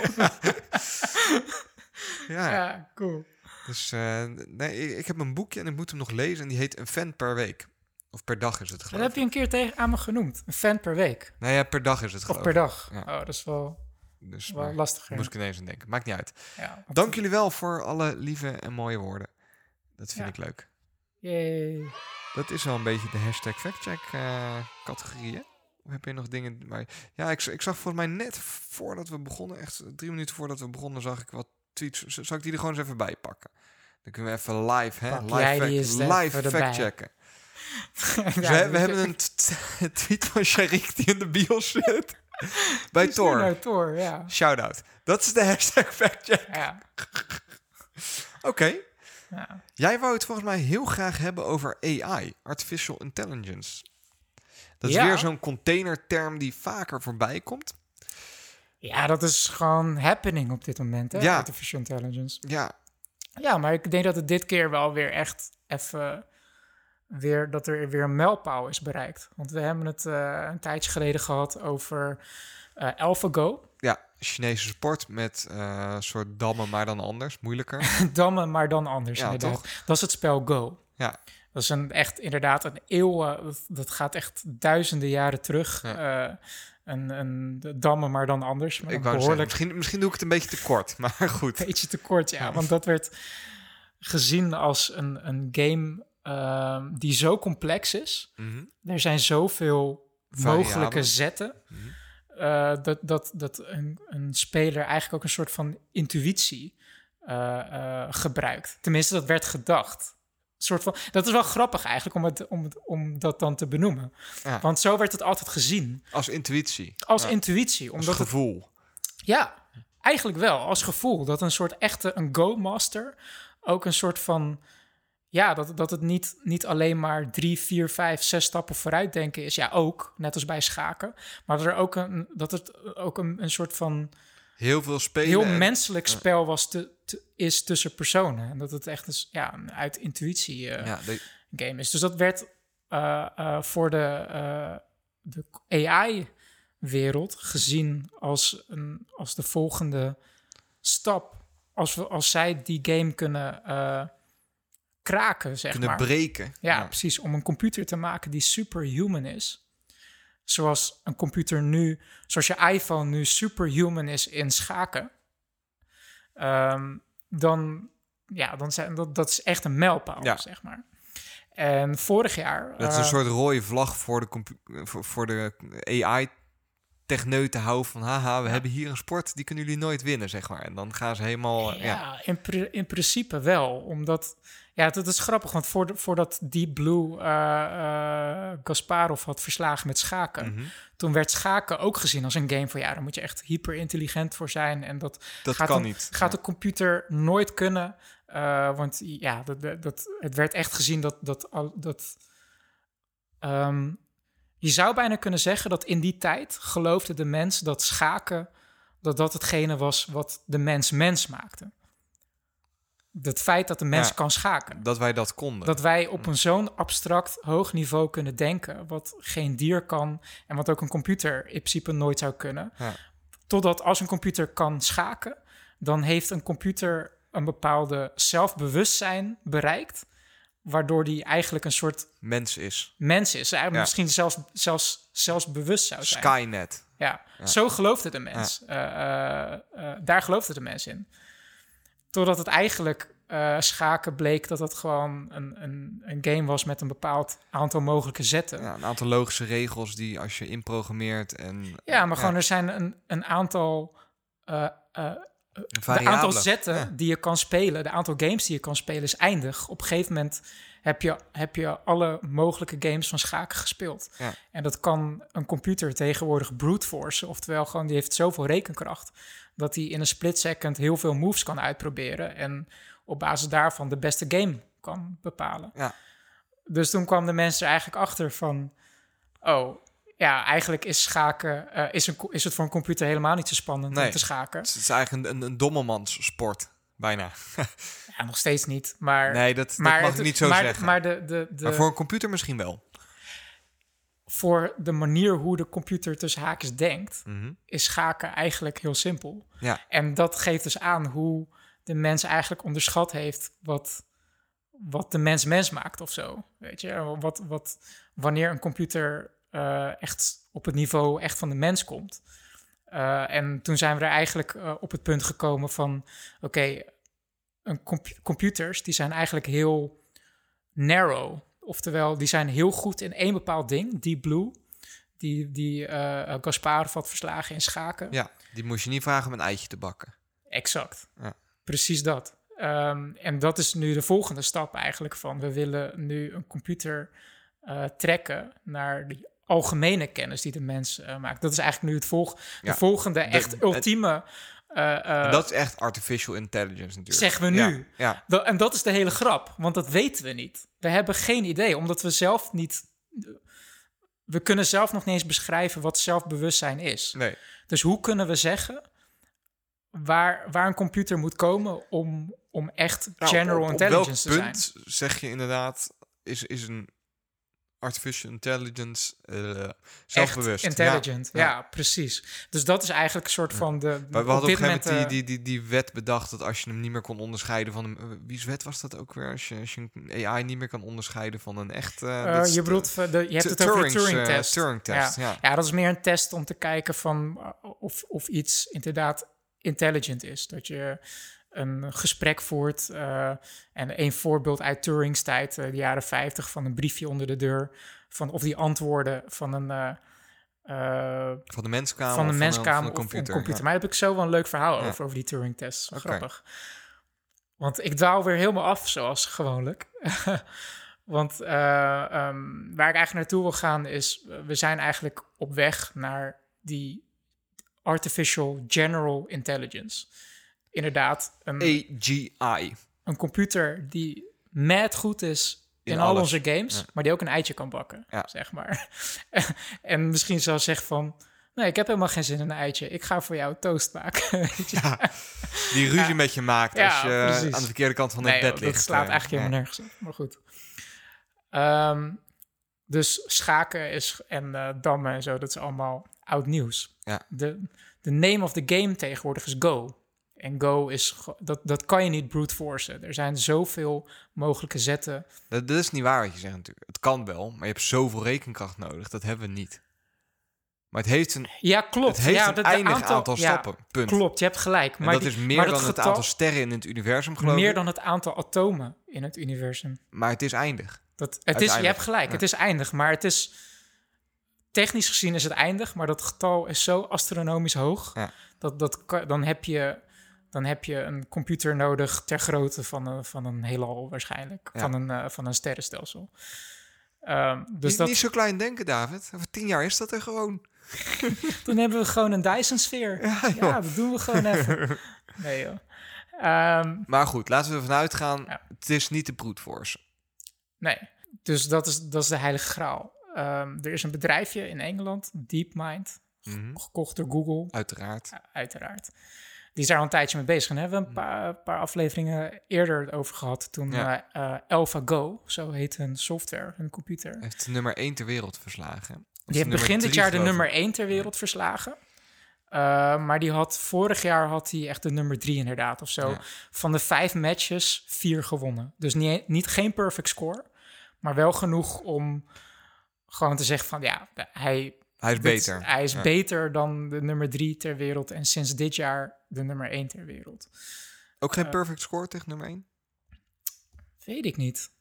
Ja. ja, cool. Dus eh, nee, ik, ik heb een boekje en ik moet hem nog lezen. En die heet Een fan per week. Of per dag is het Dat geloof heb ik. je een keer tegen aan me genoemd. Een fan per week. Nee, ja, per dag is het Of geloof per ik. dag. Ja. Oh, dat is wel, Dus wel maar, lastiger. moest ik ineens aan denken. Maakt niet uit. Ja, Dank jullie wel voor alle lieve en mooie woorden. Dat vind ik leuk. Yay. Dat is wel een beetje de hashtag factcheck eh categorie, hè? Of heb je nog dingen waar... Ja, ik, ik zag volgens mij net voordat we begonnen, echt drie minuten voordat we begonnen, zag ik wat tweets. Zal ik die er gewoon eens even bij pakken? Dan kunnen we even live, hè? Pak live fact-. Ja, Dus we, we hebben een tweet van Sharik die in de bios zit. Bij nou Thor. Thor, ja. Shout-out. Dat is de hashtag factcheck. Ja. Oké. Ja. Jij wou het volgens mij heel graag hebben over AI, Artificial Intelligence. Dat is Ja. weer zo'n containerterm die vaker voorbij komt. Ja, dat is gewoon happening op dit moment, hè? Ja. Artificial intelligence. Ja, Ja, maar ik denk dat het dit keer wel weer echt even... Weer, dat er weer een mijlpaal is bereikt. Want we hebben het eh, een tijdje geleden gehad over eh AlphaGo. Chinese sport met eh, een soort dammen, maar dan anders, moeilijker. Dammen, maar dan anders Ja, inderdaad. Dat is het spel Go. Ja. Dat is een, echt inderdaad een eeuw, dat, dat gaat echt duizenden jaren terug. Ja. Eh, een, een de dammen, maar dan anders. Maar Ik een wou zeggen, behoorlijk misschien, misschien doe ik het een beetje te kort, maar goed. beetje te kort, ja. Want dat werd gezien als een, een game ehm, die zo complex is. Mhm. Er zijn zoveel mogelijke zetten. Mhm. Eh, dat dat, dat een, een speler eigenlijk ook een soort van intuïtie eh, eh, gebruikt. Tenminste, dat werd gedacht. Soort van, dat is wel grappig eigenlijk om, het, om, het, om dat dan te benoemen. Ja. Want zo werd het altijd gezien. Als intuïtie. Als Ja. intuïtie. Als Omdat het gevoel. ja, eigenlijk wel. Als gevoel. Dat een soort echte, een go-master ook een soort van... Ja, dat, dat het niet, niet alleen maar drie, vier, vijf, zes stappen vooruit denken is. Ja, ook, net als bij schaken. Maar dat, er ook een, dat het ook een, een soort van Heel veel spelen. heel en- menselijk spel was te, te- is tussen personen. En dat het echt een, s- ja, uit intuïtie eh, Ja, de- game is. Dus dat werd eh, eh, voor de, de AI-wereld gezien als, een, als de volgende stap. Als, we, als zij die game kunnen kraken, zeg kunnen maar. breken. Ja, precies. Om een computer te maken die superhuman is. Zoals een computer nu, zoals je iPhone nu superhuman is in schaken. Ehm, dan, ja, dan zijn dat, dat is echt een mijlpaal, Ja. zeg maar. En vorig jaar. Dat is een eh, soort rode vlag voor de, voor, voor de AI techneuten houden van haha, we hebben hier een sport, die kunnen jullie nooit winnen, zeg maar. En dan gaan ze helemaal, ja, Ja, in, pri- in principe wel. Omdat, ja, dat is grappig, want voor voordat Deep Blue eh eh, Gasparov had verslagen met schaken, Mhm. toen werd schaken ook gezien als een game van ja, daar moet je echt hyper intelligent voor zijn. En dat dat gaat kan een- niet. gaat Ja. de computer nooit kunnen. eh, want ja, dat, dat, het werd echt gezien dat. dat, al- dat ehm, je zou bijna kunnen zeggen dat in die tijd geloofde de mens dat schaken. dat dat hetgene was wat de mens mens maakte. Het feit dat de mens Ja. kan schaken. Dat wij dat konden. Dat wij op een zo'n abstract hoog niveau kunnen denken, wat geen dier kan en wat ook een computer in principe nooit zou kunnen. Ja. Totdat als een computer kan schaken, dan heeft een computer een bepaalde zelfbewustzijn bereikt, waardoor die eigenlijk een soort Mens is. mens is. Ja. Misschien zelfs, zelfs, zelfs bewust zou zijn. Skynet. Ja, zo geloofde de mens. Eh, eh, eh, daar geloofde de mens in. Totdat het eigenlijk eh, schaken bleek dat het gewoon een, een, een game was met een bepaald aantal mogelijke zetten. Ja, Ja, een aantal logische regels die als je inprogrammeert en... maar gewoon er zijn een, een aantal, eh, eh, de aantal zetten Ja. die je kan spelen, de aantal games die je kan spelen is eindig. Op een gegeven moment heb je, heb je alle mogelijke games van schaken gespeeld. Ja. En dat kan een computer tegenwoordig brute force, oftewel gewoon die heeft zoveel rekenkracht dat hij in een split second heel veel moves kan uitproberen en op basis daarvan de beste game kan bepalen. Ja. Dus toen kwam de mensen er eigenlijk achter van, oh, ja, eigenlijk is schaken, eh, is, een, is het voor een computer helemaal niet zo spannend Nee. om te schaken. Het is eigenlijk een, een, een dommelmanssport, bijna. Ja, nog steeds niet, maar... Nee, dat, dat maar mag het- ik niet zo maar, zeggen. Maar, de, de, de, Maar voor een computer misschien wel. Voor de manier hoe de computer tussen haakjes denkt, Mhm. is schaken eigenlijk heel simpel. Ja. En dat geeft dus aan hoe de mens eigenlijk onderschat heeft wat, wat de mens mens maakt of zo. Weet je, wat, wat, wanneer een computer eh, echt op het niveau echt van de mens komt. Eh, en toen zijn we er eigenlijk eh, op het punt gekomen van, oké, een compu- computers die zijn eigenlijk heel narrow. Oftewel, die zijn heel goed in één bepaald ding, Deep Blue. Die, die eh Gasparov had verslagen in schaken. Ja, die moest je niet vragen om een eitje te bakken. Exact. Ja. Precies dat. Ehm, en dat is nu de volgende stap eigenlijk van we willen nu een computer eh, trekken naar die algemene kennis die de mens eh, maakt. Dat is eigenlijk nu het volg Ja. de volgende echt ultieme. Eh, eh, dat is echt artificial intelligence natuurlijk. Zeggen we nu. Ja, en dat is de hele grap, want dat weten we niet. We hebben geen idee, omdat we zelf niet. We kunnen zelf nog niet eens beschrijven wat zelfbewustzijn is. nee. Dus hoe kunnen we zeggen waar, waar een computer moet komen om, om echt Nou, general op- op intelligence te zijn? punt zeg je inderdaad, is, is een artificial intelligence uh, Echt zelfbewust. intelligent, ja, Ja. precies. Dus dat is eigenlijk een soort van de... We, hadden op een gegeven moment die, die, die, die wet bedacht dat als je hem niet meer kon onderscheiden van een... eh, Wie's wet was dat ook weer? Als je, als je een AI niet meer kan onderscheiden van een echt... eh, eh, je bedoelt, de, je hebt het over de Turing's, eh, Turing-test. Turing-test, ja. ja, dat is meer een test om te kijken van of, of iets inderdaad intelligent is. Dat je een gesprek voert. eh, en een voorbeeld uit Turing's tijd, eh, de jaren 50, van een briefje onder de deur. Van of die antwoorden van een, eh, van de menskamer van of van menskamer van een of computer. een computer. ja. Maar daar heb ik zo wel een leuk verhaal Ja. over, over die Turing-test. Oké. Grappig. Want ik dwaal weer helemaal af, zoals gewoonlijk. Want eh, ehm, waar ik eigenlijk naartoe wil gaan is... we zijn eigenlijk op weg naar die artificial general intelligence. Inderdaad, een, AGI. een computer die mad goed is in, In al onze games, Ja. maar die ook een eitje kan bakken, Ja. zeg maar. en misschien zou zeggen van, nee, ik heb helemaal geen zin in een eitje. Ik ga voor jou toast maken. Ja, die ruzie met je maakt Ja, als je precies. aan de verkeerde kant van het nee, bed ligt. dat slaat eh, eigenlijk helemaal nergens op. Maar goed. Ehm, dus schaken is, en eh, dammen en zo, dat is allemaal oud nieuws. Ja. De, de name of the game tegenwoordig is Go. En Go is, dat, dat kan je niet brute forcen. Er zijn zoveel mogelijke zetten. Dat, dat is niet waar wat je zegt natuurlijk. Het kan wel, maar je hebt zoveel rekenkracht nodig. Dat hebben we niet. Maar het heeft een, Ja, klopt. het heeft ja, een eindig aantal, stappen. Punt. Klopt, je hebt gelijk. En Maar dat die- is meer maar dan het getal- aantal sterren in het universum, geloof Meer ik. dan het aantal atomen in het universum. Maar het is eindig. Dat, het is, je hebt gelijk, ja. het is eindig, maar het is... Technisch gezien is het eindig, maar dat getal is zo astronomisch hoog... Ja. Dat, dat, dan, heb je, dan heb je een computer nodig ter grootte van een, van een heelal waarschijnlijk. Ja. Van, een, eh, van een sterrenstelsel. Ehm, dus niet, dat, niet zo klein denken, David. Over tien jaar is dat er gewoon. dan hebben we gewoon een Dyson-sfeer. Ja, dat doen we gewoon even. Nee joh. Ehm, Maar goed, laten we ervan uitgaan. Ja. Het is niet de brute force. Nee, dus dat is, dat is de heilige graal. Ehm, er is een bedrijfje in Engeland, DeepMind, Mhm. gekocht door Google, Uiteraard. Uiteraard. Die is daar al een tijdje mee bezig. En hebben we een paar, paar afleveringen eerder over gehad. Toen Ja. eh, eh, AlphaGo, zo heet hun software, hun computer. Heeft de nummer 1 ter wereld verslagen. Die heeft begin dit drie, jaar de nummer 1 ter wereld verslagen. Uh, maar die had vorig jaar had hij echt de nummer 3 inderdaad of zo. Ja. Van de vijf matches vier gewonnen. Dus niet, niet geen perfect score, maar wel genoeg om gewoon te zeggen van ja, hij, Hij is dit- beter. hij is Ja. beter dan de nummer 3 ter wereld en sinds dit jaar de nummer 1 ter wereld. Ook geen eh, perfect score tegen nummer 1? Weet ik niet.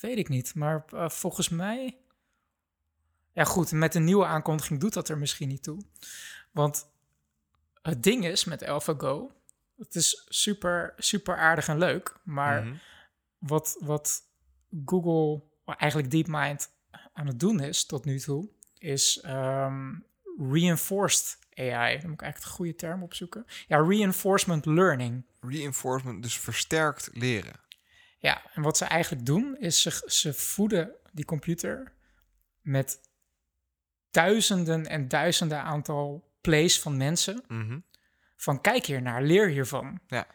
Weet ik niet. Maar eh, volgens mij. Ja, goed. Met een nieuwe aankondiging doet dat er misschien niet toe. Want het ding is met AlphaGo. Het is super, super aardig en leuk. Maar Mhm. wat, wat Google, eigenlijk DeepMind, aan het doen is tot nu toe. Is ehm, reinforced AI. Dan moet ik eigenlijk de goede term opzoeken. Ja, reinforcement learning. Reinforcement, dus versterkt leren. Ja, en wat ze eigenlijk doen is ze, ze voeden die computer met duizenden en duizenden aantal plays van mensen. Mhm. Van kijk hier naar, leer hiervan. Ja.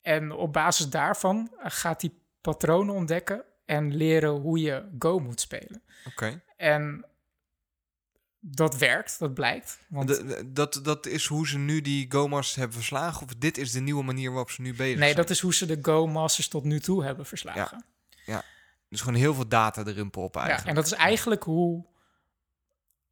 En op basis daarvan eh, gaat die patronen ontdekken en leren hoe je Go moet spelen. Oké. En dat werkt, dat blijkt. Want De- Dat, dat is hoe ze nu die Go-masters hebben verslagen? Of dit is de nieuwe manier waarop ze nu bezig nee, zijn? dat is hoe ze de Go Masters tot nu toe hebben verslagen. Dus gewoon heel veel data erin proppen Ja, eigenlijk. en dat is eigenlijk hoe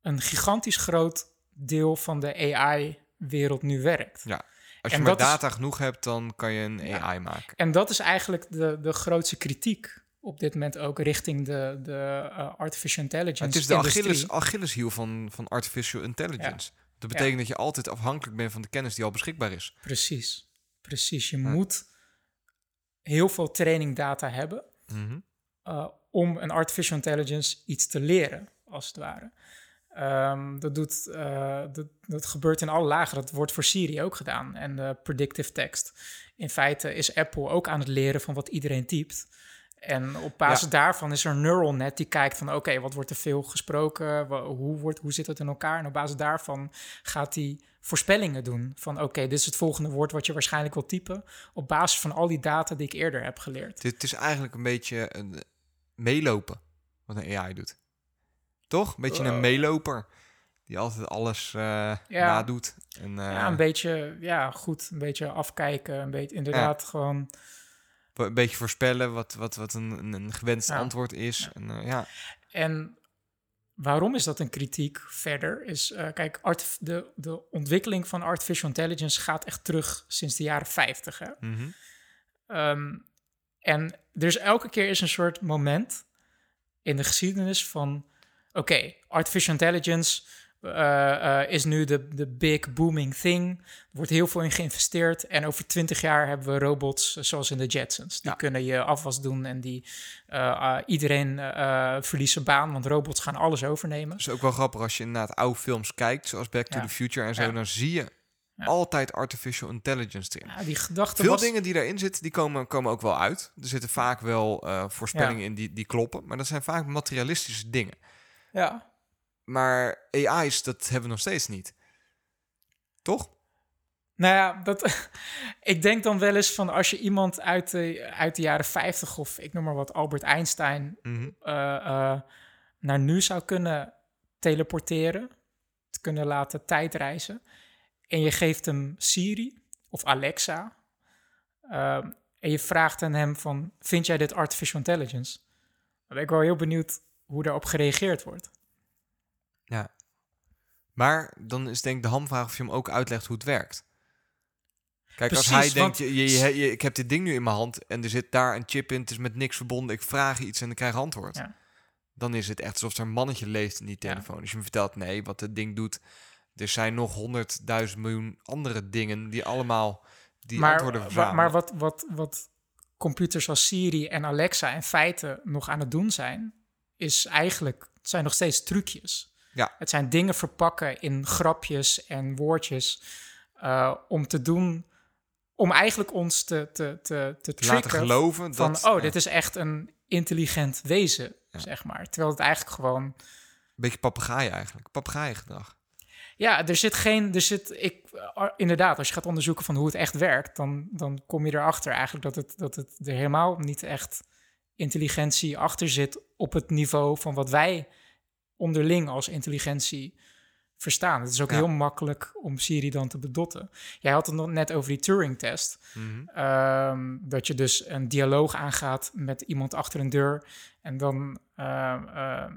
een gigantisch groot deel van de AI-wereld nu werkt. Ja. Als je en maar is- data genoeg hebt, dan kan je een Ja. AI maken. En dat is eigenlijk de, de grootste kritiek op dit moment ook richting de, de eh, artificial intelligence Het is de industrie. Achilles, Achilleshiel van, van artificial intelligence. Dat betekent dat je altijd afhankelijk bent van de kennis die al beschikbaar is. Precies, precies. Je moet heel veel trainingdata hebben Mhm. eh, om een artificial intelligence iets te leren, als het ware. Ehm, dat, doet, eh, dat, dat gebeurt in alle lagen. Dat wordt voor Siri ook gedaan. En de predictive text. In feite is Apple ook aan het leren van wat iedereen typt. En op basis Ja. daarvan is er een neural net die kijkt van... oké, wat wordt er veel gesproken? Hoe, wordt, hoe zit het in elkaar? En op basis daarvan gaat hij voorspellingen doen. Van oké, dit is het volgende woord wat je waarschijnlijk wil typen... op basis van al die data die ik eerder heb geleerd. Dit is eigenlijk een beetje een meelopen wat een AI doet. Toch? Een beetje een Eh. meeloper. Die altijd alles eh nadoet. En, eh, ja, een beetje, ja, goed. Een beetje afkijken. Een beetje, inderdaad, gewoon... een beetje voorspellen wat, wat, wat een, een, gewenst Ja. antwoord is. En, eh, ja. En waarom is dat een kritiek verder? Is, eh, kijk, art, de, de ontwikkeling van artificial intelligence gaat echt terug sinds de jaren 50. Hè? Mhm. Ehm, en er is elke keer is een soort moment in de geschiedenis van... Oké, artificial intelligence is nu de, de big booming thing. Er wordt heel veel in geïnvesteerd. En over twintig jaar hebben we robots eh, zoals in de Jetsons. Die Ja. kunnen je afwas doen en die eh, eh, iedereen eh, verliest zijn baan. Want robots gaan alles overnemen. Dat is ook wel grappig als je inderdaad oude films kijkt, zoals Back to Ja. the Future en zo, Ja. dan zie je Ja. altijd artificial intelligence erin. Ja, die gedachte Veel was... dingen die daarin zitten, die komen, komen ook wel uit. Er zitten vaak wel eh, voorspellingen in die, die kloppen, maar dat zijn vaak materialistische dingen. Ja, Maar AI's, dat hebben we nog steeds niet. Toch? Nou ja, dat, ik denk dan wel eens van als je iemand uit de, uit de jaren 50 of ik noem maar wat Albert Einstein Mhm. eh, eh, naar nu zou kunnen teleporteren, te kunnen laten tijdreizen. En je geeft hem Siri of Alexa. ehm, en je vraagt aan hem van, vind jij dit artificial intelligence? Dan ben ik wel heel benieuwd hoe daarop gereageerd wordt. Ja. Maar dan is denk ik de hamvraag of je hem ook uitlegt hoe het werkt. Kijk, als hij denkt, je, je, ik heb dit ding nu in mijn hand en er zit daar een chip in, het is met niks verbonden, ik vraag iets en ik krijg antwoord. Ja. Dan is het echt alsof er een mannetje leeft in die Ja. telefoon. Als je me vertelt, nee, wat het ding doet, er zijn nog honderdduizend miljoen andere dingen die allemaal die maar, antwoorden verzamelen. maar wat, wat, wat computers als Siri en Alexa in feite nog aan het doen zijn, is eigenlijk, het zijn nog steeds trucjes. Ja. Het zijn dingen verpakken in grapjes en woordjes eh, om te doen, om eigenlijk ons te, te, te, te Te laten geloven van, oh, ja, dit is echt een intelligent wezen, zeg maar. Terwijl het eigenlijk gewoon Een beetje papegaai eigenlijk. Papegaaiengedrag. Ja, er zit geen. Er zit, ik, eh, inderdaad, als je gaat onderzoeken van hoe het echt werkt, dan, dan kom je erachter eigenlijk dat het, dat het er helemaal niet echt intelligentie achter zit op het niveau van wat wij onderling als intelligentie verstaan. Het is ook Ja. heel makkelijk om Siri dan te bedotten. Jij had het nog net over die Turing-test. Mhm. Ehm, dat je dus een dialoog aangaat met iemand achter een deur en dan ehm,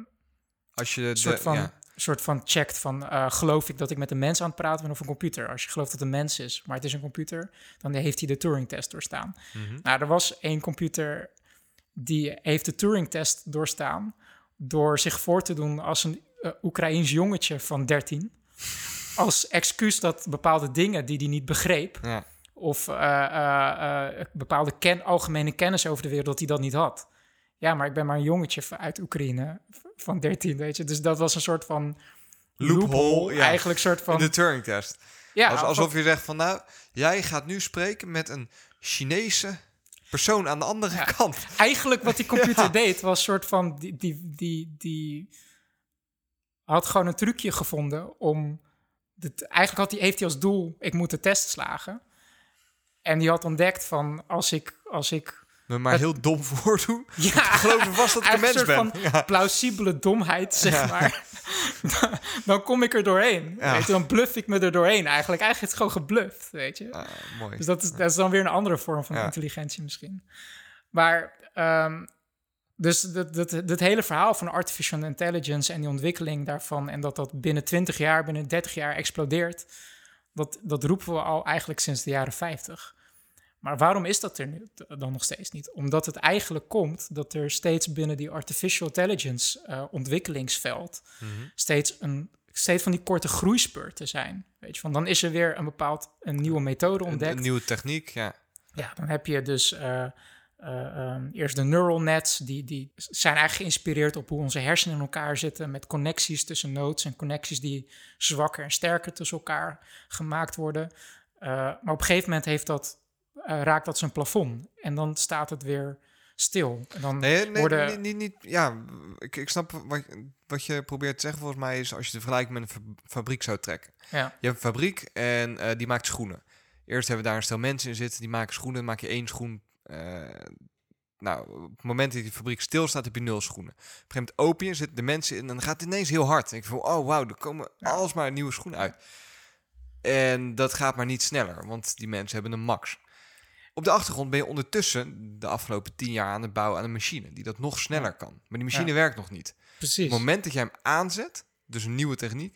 Als je de, een soort van, ja, soort van checkt van... eh, geloof ik dat ik met een mens aan het praten ben of een computer? Als je gelooft dat het een mens is, maar het is een computer... dan heeft hij de Turing-test doorstaan. Mhm. Nou, er was één computer die heeft de Turing-test doorstaan... door zich voor te doen als een eh, Oekraïens jongetje van 13... als excuus dat bepaalde dingen die hij niet begreep... ja. of eh, bepaalde ken, algemene kennis over de wereld, dat hij dat niet had. Ja, maar ik ben maar een jongetje uit Oekraïne van 13, weet je. Dus dat was een soort van Loophole, ja. Eigenlijk soort van... In de Turing-test. ja, Als, alsof je zegt van nou, jij gaat nu spreken met een Chinese persoon aan de andere Ja. kant. Eigenlijk wat die computer Ja. deed, was soort van... Die, die, die, die had gewoon een trucje gevonden om... Eigenlijk had hij, heeft hij als doel, ik moet de test slagen. En die had ontdekt van, als ik... Als ik Me maar Het- heel dom voordoen. ja, geloof me vast dat ik een mens ben. soort van Ja. plausibele domheid, zeg maar. dan, dan kom ik er doorheen. Ja. Weet je, dan bluff ik me er doorheen eigenlijk. Eigenlijk is het gewoon gebluft, weet je. Ah, mooi. Dus dat is, dat is dan weer een andere vorm van intelligentie misschien. Maar, ehm, dus dat, dat, dat hele verhaal van artificial intelligence en die ontwikkeling daarvan... en dat dat binnen 20 jaar, binnen 30 jaar explodeert... dat, dat roepen we al eigenlijk sinds de jaren 50. Maar waarom is dat er nu dan nog steeds niet? Omdat het eigenlijk komt dat er steeds binnen die artificial intelligence eh, ontwikkelingsveld... Mhm. steeds, een, steeds van die korte groeispurten zijn. Weet je, van dan is er weer een bepaald een nieuwe methode ontdekt. een nieuwe techniek, ja. Ja, dan heb je dus eh, eh, ehm, eerst de neural nets. Die, die zijn eigenlijk geïnspireerd op hoe onze hersenen in elkaar zitten. Met connecties tussen nodes en connecties die zwakker en sterker tussen elkaar gemaakt worden. Maar op een gegeven moment heeft dat, raakt dat zijn plafond. En dan staat het weer stil. En dan Nee, nee worden... niet, niet, niet- Ja, ik, ik snap wat, wat je probeert te zeggen volgens mij is... als je de vergelijking met een fa- fabriek zou trekken. Ja, Je hebt een fabriek en eh, die maakt schoenen. Eerst hebben we daar een stel mensen in zitten, die maken schoenen. Dan maak je één schoen, eh, nou, op het moment dat die fabriek stilstaat, heb je nul schoenen. Op een gegeven moment open je, zitten de mensen in en dan gaat het ineens heel hard. En ik voel, oh wauw, er komen alsmaar nieuwe schoenen uit. En dat gaat maar niet sneller, want die mensen hebben een max. Op de achtergrond ben je ondertussen de afgelopen tien jaar aan het bouwen aan een machine die dat nog sneller kan. Maar die machine Ja. werkt nog niet. Precies. Op het moment dat jij hem aanzet, dus een nieuwe techniek,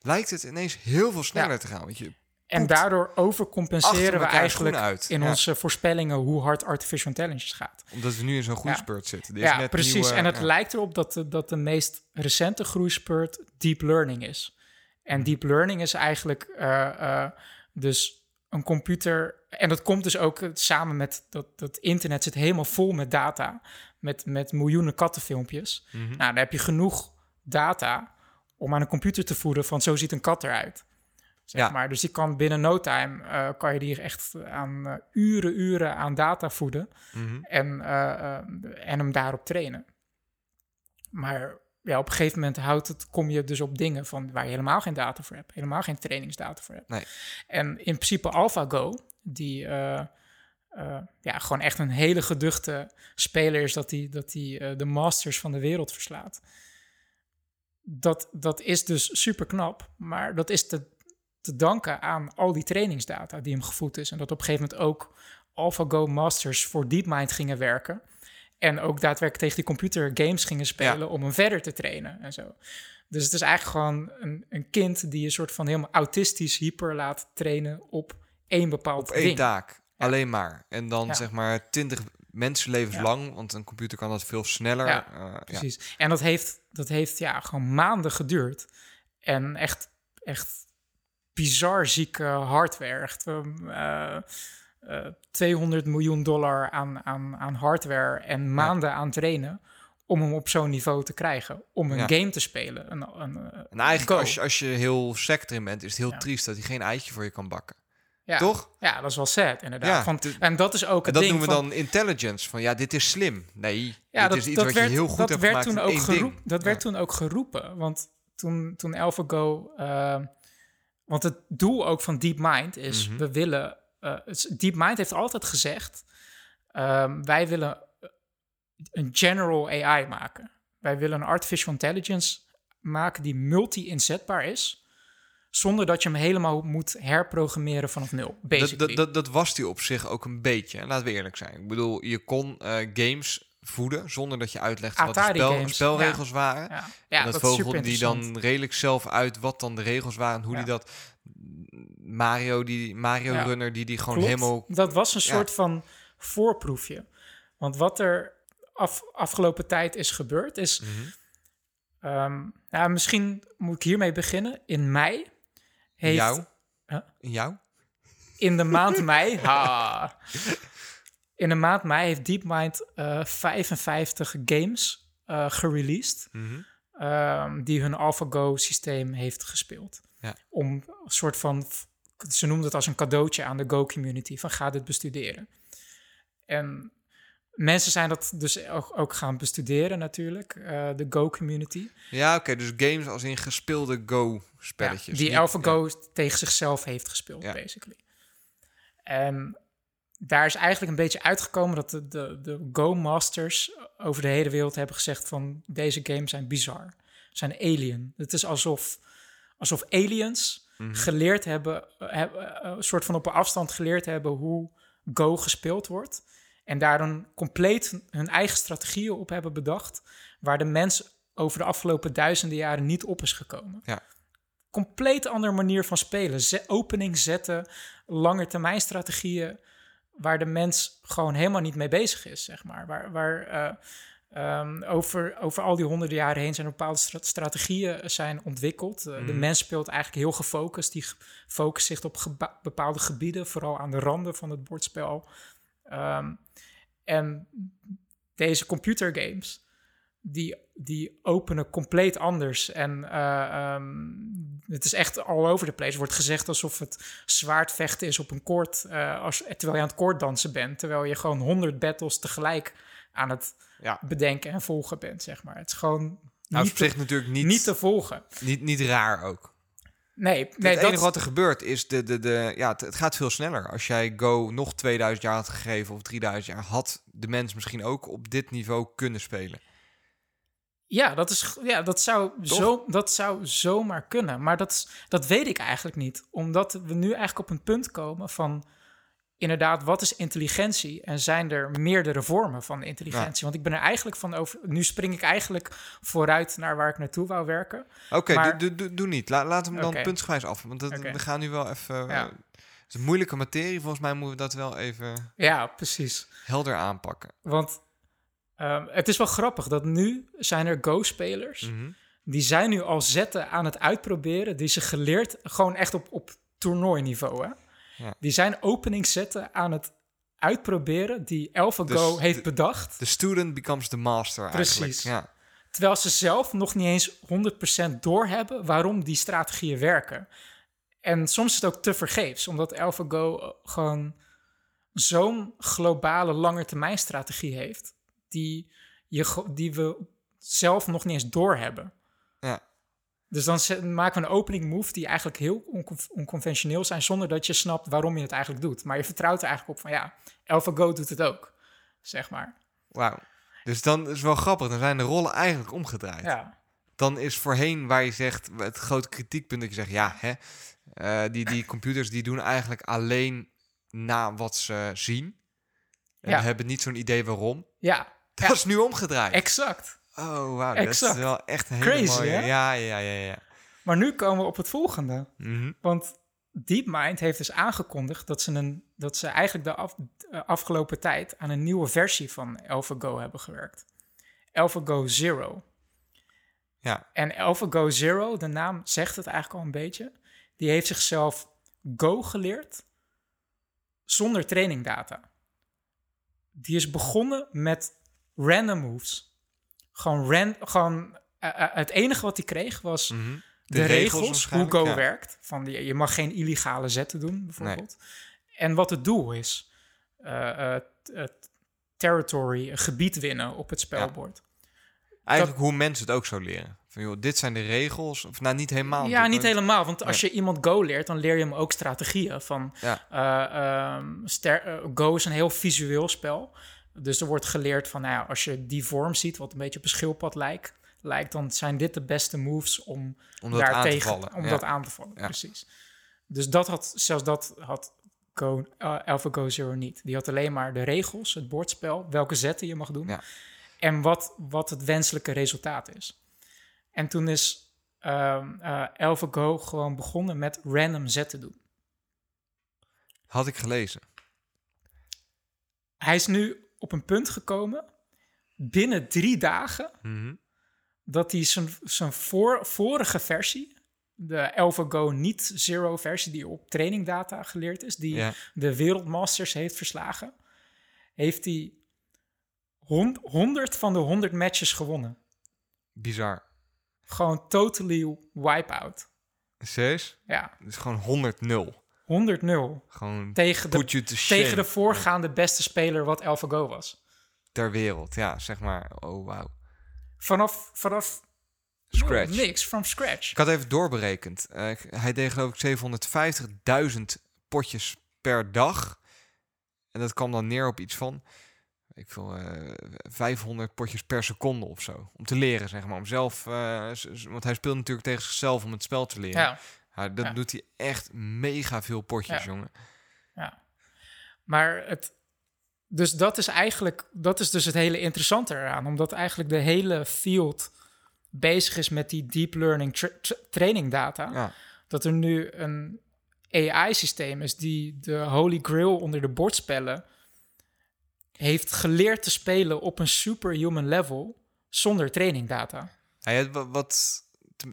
lijkt het ineens heel veel sneller Ja. te gaan. Want je En daardoor overcompenseren we eigenlijk uit. in Ja. onze voorspellingen hoe hard artificial intelligence gaat. omdat we nu in zo'n groeispurt zitten. Is Ja, net precies. nieuwe- en het lijkt erop dat de, dat de meest recente groeispurt deep learning is. En deep learning is eigenlijk eh, eh, dus een computer. En dat komt dus ook eh, samen met dat, dat internet zit helemaal vol met data. Met, met miljoenen kattenfilmpjes. Mhm. Nou, dan heb je genoeg data om aan een computer te voeden van zo ziet een kat eruit. Zeg Ja. maar. Dus die kan binnen no time, eh, kan je die echt aan eh, uren, uren aan data voeden Mhm. en, en hem daarop trainen. Maar ja, op een gegeven moment houdt het, kom je dus op dingen van waar je helemaal geen data voor hebt, helemaal geen trainingsdata voor hebt. Nee. En in principe AlphaGo, die eh, eh, ja, gewoon echt een hele geduchte speler is, dat die, dat die eh, de masters van de wereld verslaat. Dat, dat is dus super knap, maar dat is te, te danken aan al die trainingsdata die hem gevoed is. En dat op een gegeven moment ook AlphaGo Masters voor DeepMind gingen werken. En ook daadwerkelijk tegen die computer games gingen spelen om hem verder te trainen en zo. Dus het is eigenlijk gewoon een, een kind die je soort van helemaal autistisch hyper laat trainen op één bepaald Op één ding. taak, alleen maar. En dan zeg maar 20 mensenlevens Ja. lang, want een computer kan dat veel sneller. Ja, Eh, ja. Precies. En dat heeft, dat heeft ja, gewoon maanden geduurd. En echt, echt bizar zieke hardware. Echt ehm, eh, eh, 200 miljoen dollar aan, aan, aan hardware en maanden aan trainen om hem op zo'n niveau te krijgen. Om een Ja. game te spelen. Een, een, eh, En eigenlijk, als je, als je heel sect erin bent, is het heel Ja. triest dat hij geen eitje voor je kan bakken. ja. Toch? Ja, dat is wel sad, inderdaad. Ja, en dat is ook En het dat ding noemen we van- dan intelligence. Van ja, dit is slim. Nee, Ja, dit dat, is iets dat wat werd, je heel goed dat hebt werd toen ook één geroep, ding. Dat werd toen ook geroepen. Want toen, toen AlphaGo... eh, want het doel ook van DeepMind is... Mhm. we willen... eh, DeepMind heeft altijd gezegd... ehm, wij willen een general AI maken. Wij willen een artificial intelligence maken... die multi-inzetbaar is... zonder dat je hem helemaal moet herprogrammeren vanaf nul, Dat, dat, dat, dat was hij op zich ook een beetje. Laten we eerlijk zijn. Ik bedoel, je kon eh, games voeden zonder dat je uitlegde wat de spel, games, spelregels waren. ja, ja en dat, dat vogelde die dan redelijk zelf uit wat dan de regels waren en hoe die dat Mario die Mario Ja. runner die die gewoon Klopt. helemaal Dat was een Ja. soort van voorproefje. Want wat er af, afgelopen tijd is gebeurd is... Nou, misschien moet ik hiermee beginnen. In mei heeft... jou Huh? in jou In de maand mei... Ha, in de maand mei heeft DeepMind eh 55 games eh gereleased... Mhm. ehm, die hun AlphaGo-systeem heeft gespeeld. Ja. Om een soort van... Ze noemden het als een cadeautje aan de Go-community. Van ga dit bestuderen. En mensen zijn dat dus ook, ook gaan bestuderen natuurlijk. eh, de Go-community. Ja, oké, dus games als in gespeelde Go spelletjes. die AlphaGo tegen zichzelf heeft gespeeld, Ja. basically. En daar is eigenlijk een beetje uitgekomen dat de, de, de Go-masters over de hele wereld hebben gezegd van deze games zijn bizar, zijn alien. Het is alsof, alsof aliens Mhm. geleerd hebben, eh, hebben, eh, een soort van op een afstand geleerd hebben hoe Go gespeeld wordt. En daar dan compleet hun eigen strategieën op hebben bedacht, waar de mens over de afgelopen duizenden jaren niet op is gekomen. Ja. Compleet andere manier van spelen. Opening zetten, lange termijn strategieën, waar de mens gewoon helemaal niet mee bezig is, zeg maar. Waar, waar eh, ehm, over, over al die honderden jaren heen zijn bepaalde stra- strategieën zijn ontwikkeld. Eh, De Mhm. mens speelt eigenlijk heel gefocust. Die focust zich op bepaalde gebieden, vooral aan de randen van het bordspel. Ehm, en deze computergames, die, die openen compleet anders. En eh, ehm, het is echt all over the place. Er wordt gezegd alsof het zwaardvechten is op een koord, eh, als, terwijl je aan het koorddansen bent. Terwijl je gewoon honderd battles tegelijk aan het Ja. bedenken en volgen bent, zeg maar. Het is gewoon Nou, niet, te, natuurlijk niet, niet te volgen. niet, niet raar ook. Nee, het nee enige dat, wat er gebeurt is, de, de, de, ja, het, het gaat veel sneller. Als jij Go nog 2000 jaar had gegeven of 3000 jaar, had de mens misschien ook op dit niveau kunnen spelen. ja, dat, is, ja dat, zou zo, dat zou zomaar kunnen. Maar dat, is- dat weet ik eigenlijk niet. Omdat we nu eigenlijk op een punt komen van... Inderdaad, wat is intelligentie? En zijn er meerdere vormen van intelligentie? Want ik ben er eigenlijk van over... Nu spring ik eigenlijk vooruit naar waar ik naartoe wou werken. Oké, doe, doe, niet. La, laat hem dan puntsgewijs af. Want dat, we gaan nu wel even... Ja. eh, het is een moeilijke materie. Volgens mij moeten we dat wel even Ja, precies. helder aanpakken. Want ehm, het is wel grappig dat nu zijn er Go-spelers... Mhm. die zijn nu al zetten aan het uitproberen... die ze geleerd, gewoon echt op, op toernooiniveau, hè? Ja. Die zijn openingszetten aan het uitproberen... die AlphaGo Dus heeft de- bedacht... The student becomes the master Precies. eigenlijk. Ja. terwijl ze zelf nog niet eens 100% doorhebben... waarom die strategieën werken. En soms is het ook te vergeefs... omdat AlphaGo eh, gewoon zo'n globale langetermijnstrategie heeft... Die, je, die we zelf nog niet eens doorhebben. Ja. Dus dan maken we een opening move die eigenlijk heel oncon- onconventioneel zijn, zonder dat je snapt waarom je het eigenlijk doet. Maar je vertrouwt er eigenlijk op van ja, AlphaGo doet het ook, zeg maar. Wauw. Dus dan is het wel grappig. Dan zijn de rollen eigenlijk omgedraaid. Ja, Dan is voorheen waar je zegt, het grote kritiekpunt dat je zegt, ja, hè, eh, die, die computers die doen eigenlijk alleen na wat ze zien. En Ja. hebben niet zo'n idee waarom. ja, Dat Ja. is nu omgedraaid. exact. Oh, wauw. Dat is wel echt een hele Crazy, mooie. hè? Ja, ja, ja, ja. Maar nu komen we op het volgende. Mhm. Want DeepMind heeft dus aangekondigd dat ze, een, dat ze eigenlijk de af- afgelopen tijd aan een nieuwe versie van AlphaGo hebben gewerkt. AlphaGo Zero. Ja. En AlphaGo Zero, de naam zegt het eigenlijk al een beetje, die heeft zichzelf Go geleerd zonder trainingdata. Die is begonnen met random moves. Gewoon, ran, gewoon eh, eh, het enige wat hij kreeg was Mhm. de, regels, hoe Go ja. werkt. Van die, je mag geen illegale zetten doen, bijvoorbeeld. En wat het doel is. Eh, territory, een gebied winnen op het spelbord. Eigenlijk hoe mensen het ook zo leren. Van, joh, dit zijn de regels. Of nou, niet helemaal. Ja, niet helemaal. Want als je iemand Go leert, dan leer je hem ook strategieën. Van, Ja. eh, ehm, ster- eh, Go is een heel visueel spel. Dus er wordt geleerd van, nou ja, als je die vorm ziet, wat een beetje op een schildpad lijkt, lijkt dan zijn dit de beste moves om, daar aan te tegen, vallen. Om ja. dat aan te vallen, Ja. precies. Dus dat had, zelfs dat had Go, eh, AlphaGo Zero niet. Die had alleen maar de regels, het bordspel, welke zetten je mag doen. Ja. En wat, wat het wenselijke resultaat is. En toen is ehm eh, AlphaGo gewoon begonnen met random zetten doen. Had ik gelezen. Hij is nu op een punt gekomen, binnen drie dagen, Mhm. dat hij zijn, zijn voor, vorige versie, de AlphaGo niet Zero versie, die op trainingdata geleerd is, die Ja. de wereldmasters heeft verslagen, heeft hij hon- 100 van de 100 matches gewonnen. Bizar. Gewoon totally wipe-out. Serieus? Ja, is gewoon 100-0. 100-0 Gewoon tegen de, tegen de voorgaande beste speler wat AlphaGo was. ter wereld. Ja, zeg maar. Oh, wauw. Vanaf, vanaf Scratch. niks, from scratch. Ik had even doorberekend. Eh, hij deed geloof ik 750.000 potjes per dag. En dat kwam dan neer op iets van... Ik eh 500 potjes per seconde of zo. Om te leren, zeg maar. Om zelf... eh, z- want hij speelt natuurlijk tegen zichzelf om het spel te leren. Ja. Ja, dat Ja. doet hij echt mega veel potjes, Ja. jongen. Ja. Maar het. Dus dat is eigenlijk. Dat is dus het hele interessante eraan. Omdat eigenlijk de hele field bezig is met die deep learning tra- tra- training data. Ja. Dat er nu een AI-systeem is die de holy grail onder de bordspellen heeft geleerd te spelen op een superhuman level zonder training data. Ja, ja, wa- wat,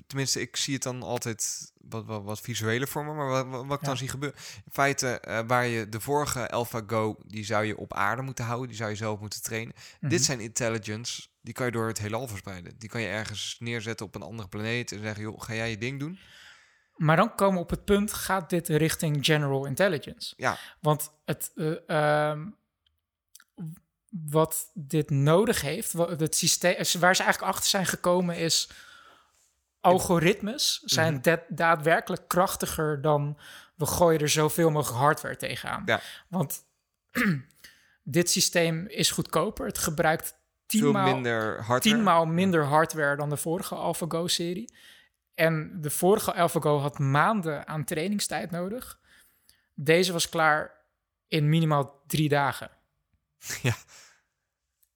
tenminste, ik zie het dan altijd wat, wat, wat visueler voor me, maar wat, wat, wat ik dan Ja. zie gebeuren. In feite, eh, waar je de vorige AlphaGo, die zou je op aarde moeten houden, die zou je zelf moeten trainen. Mhm. Dit zijn intelligence, die kan je door het heelal verspreiden. Die kan je ergens neerzetten op een andere planeet en zeggen, joh, ga jij je ding doen? Maar dan komen we op het punt, gaat dit richting general intelligence? Ja, Want het, eh, ehm, wat dit nodig heeft, wat het systeem, waar ze eigenlijk achter zijn gekomen, is algoritmes zijn da- daadwerkelijk krachtiger dan we gooien er zoveel mogelijk hardware tegenaan. Ja. Want dit systeem is goedkoper. Het gebruikt tienmaal, minder hardware. tienmaal minder hardware dan de vorige AlphaGo-serie. En de vorige AlphaGo had maanden aan trainingstijd nodig. Deze was klaar in minimaal drie dagen. Ja.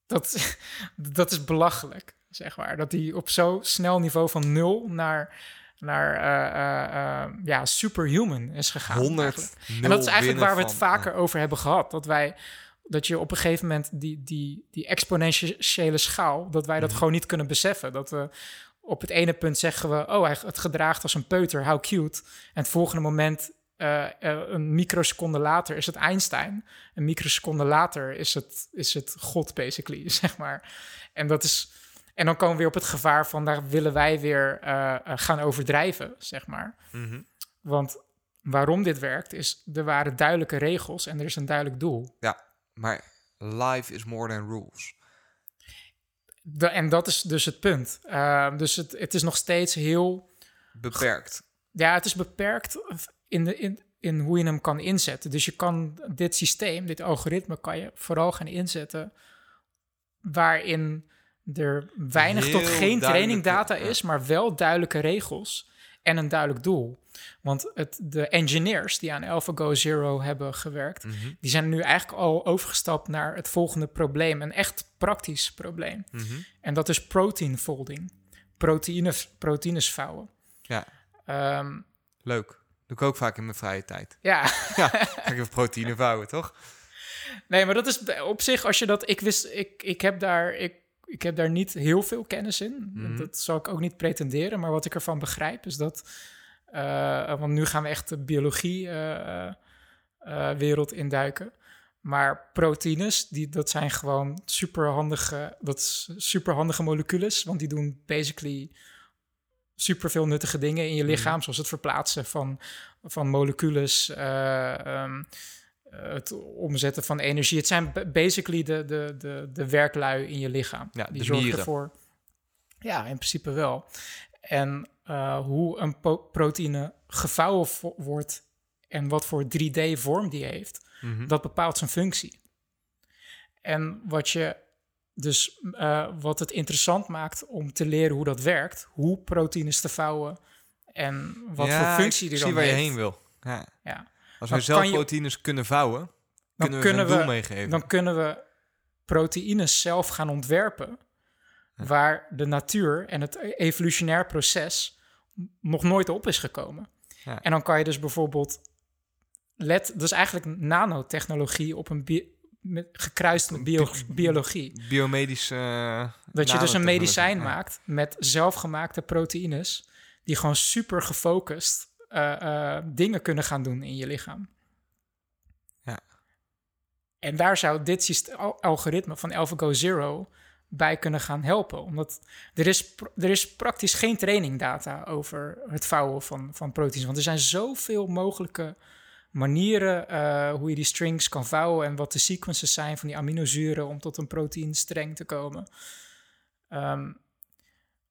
Dat, dat is belachelijk, zeg maar. Dat die op zo snel niveau van nul naar, naar eh, eh, eh, ja, superhuman is gegaan. 100 eigenlijk. nul En dat is eigenlijk waar we het van- vaker over hebben gehad. Dat wij dat je op een gegeven moment die, die, die exponentiële schaal, dat wij dat Mhm. gewoon niet kunnen beseffen. Dat we op het ene punt zeggen we, oh, hij het gedraagt als een peuter, how cute. En het volgende moment, een microseconde later, is het Einstein. Een microseconde later is het, is het God, basically, zeg maar. En dat is. En dan komen we weer op het gevaar van daar willen wij weer eh, eh, gaan overdrijven, zeg maar. Mhm. Want waarom dit werkt, is er waren duidelijke regels en er is een duidelijk doel. Ja, maar life is more than rules. De- en dat is dus het punt. Uh, dus het, het is nog steeds heel. Beperkt. Ja, het is beperkt in, de, in, in hoe je hem kan inzetten. Dus je kan dit systeem, dit algoritme, kan je vooral gaan inzetten waarin er weinig Heel tot geen trainingdata is, maar wel duidelijke regels en een duidelijk doel. Want het, de engineers die aan AlphaGo Zero hebben gewerkt, Mhm. die zijn nu eigenlijk al overgestapt naar het volgende probleem, een echt praktisch probleem. Mhm. En dat is protein folding, proteïnes, proteïnes vouwen. Ja, Ehm, leuk. Doe ik ook vaak in mijn vrije tijd. ja, Ja, ik even proteïne vouwen, toch? nee, maar dat is op zich, als je dat, ik wist, ik, ik heb daar, ik, ik heb daar niet heel veel kennis in. Mhm. Dat zal ik ook niet pretenderen, maar wat ik ervan begrijp is dat, eh, want nu gaan we echt de biologie eh, eh, induiken. Maar proteïnes, die, dat zijn gewoon superhandige, dat is superhandige molecules, want die doen basically superveel nuttige dingen in je lichaam, zoals het verplaatsen van, van molecules, eh, ehm, eh, het omzetten van energie. Het zijn ba- basically de, de, de, de werklui in je lichaam. Ja, die zorgen mieren. ervoor. Ja, in principe wel. En eh, hoe een proteïne gevouwen vo- wordt en wat voor 3D-vorm die heeft, Mhm. dat bepaalt zijn functie. En wat je dus eh, wat het interessant maakt om te leren hoe dat werkt, hoe proteïnes te vouwen en wat Ja, voor functie die zie dan waar je heeft. heen wil. Ja. Ja. Als Dan we zelf je- proteïnes kunnen vouwen, kunnen we kunnen ze een doel we- meegeven. Dan kunnen we proteïnes zelf gaan ontwerpen waar de natuur en het evolutionair proces nog nooit op is gekomen. Ja. En dan kan je dus bijvoorbeeld let, dus eigenlijk nanotechnologie op een met, gekruist met bio- biologie. Biomedische. eh, Dat je dus een medicijn Ja. maakt met zelfgemaakte proteïnes die gewoon super gefocust eh, eh, dingen kunnen gaan doen in je lichaam. Ja. En daar zou dit algoritme van AlphaGo Zero bij kunnen gaan helpen. Omdat er is, er is praktisch geen trainingdata over het vouwen van, van proteïnes. Want er zijn zoveel mogelijke manieren eh, hoe je die strings kan vouwen... en wat de sequences zijn van die aminozuren om tot een proteinstreng te komen. Ehm,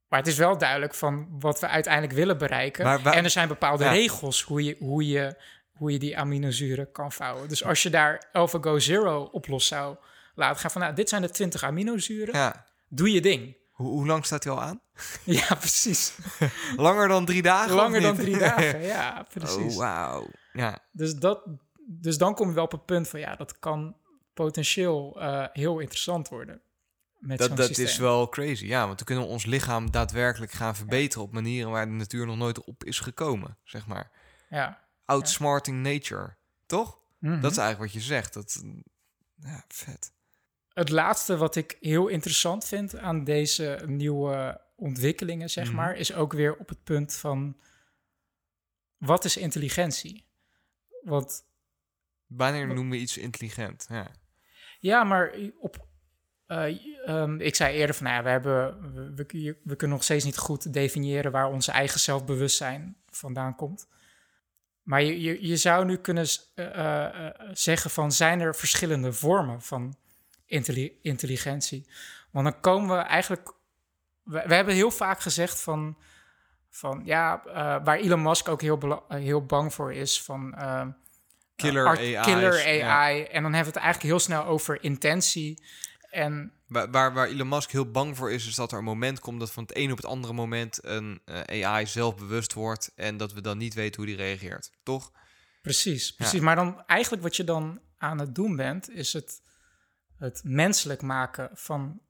maar het is wel duidelijk van wat we uiteindelijk willen bereiken. Maar en er zijn bepaalde Ja. regels hoe je, hoe, je, hoe je die aminozuren kan vouwen. Dus als je daar AlphaGo Zero op los zou laten gaan van... nou, dit zijn de 20 aminozuren, Ja. doe je ding. Hoe, hoe lang staat hij al aan? Ja, precies. Langer dan drie dagen? Langer dan drie dagen, ja, precies. Oh, wauw. Ja. Dus, dat, dus dan kom je wel op het punt van... ja, dat kan potentieel eh, heel interessant worden. Met Dat, dat systeem. is wel crazy. Ja, want dan kunnen we ons lichaam daadwerkelijk gaan verbeteren op manieren waar de natuur nog nooit op is gekomen, zeg maar. Ja. Outsmarting nature, toch? Mhm. Dat is eigenlijk wat je zegt. Dat, ja, vet. Het laatste wat ik heel interessant vind aan deze nieuwe ontwikkelingen, zeg Mhm. maar, is ook weer op het punt van wat is intelligentie? Want Wanneer noemen we iets intelligent? Ja. ja, maar op. eh, ehm, ik zei eerder van, nou ja, we, hebben, we, we, we kunnen nog steeds niet goed definiëren waar onze eigen zelfbewustzijn vandaan komt. Maar je, je, je zou nu kunnen eh, eh, eh, zeggen van, zijn er verschillende vormen van intelli- intelligentie? Want dan komen we eigenlijk... We, we hebben heel vaak gezegd van... Van ja, waar Elon Musk ook heel, heel bang voor is van Killer AI's, Killer ja. AI. En dan hebben we het eigenlijk heel snel over intentie. En Waar, waar, waar Elon Musk heel bang voor is, is dat er een moment komt dat van het een op het andere moment een eh, AI zelfbewust wordt en dat we dan niet weten hoe die reageert. Toch? Precies, precies. Maar dan eigenlijk wat je dan aan het doen bent, is het, het menselijk maken van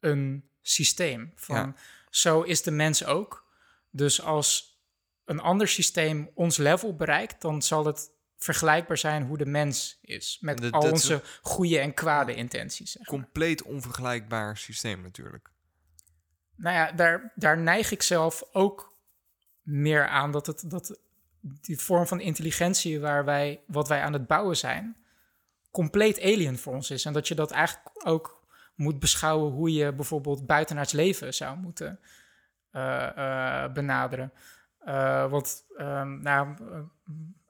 een systeem. Van, Ja. Zo is de mens ook. Dus als een ander systeem ons level bereikt, dan zal het vergelijkbaar zijn hoe de mens is. Met Dat- al dat- onze goede en kwade intenties. zeg maar. Compleet onvergelijkbaar systeem natuurlijk. Nou ja, daar, daar neig ik zelf ook meer aan dat, het, dat die vorm van intelligentie waar wij, wat wij aan het bouwen zijn, compleet alien voor ons is. En dat je dat eigenlijk ook moet beschouwen hoe je bijvoorbeeld buitenaards leven zou moeten eh, eh, benaderen. Eh, want, ehm, nou,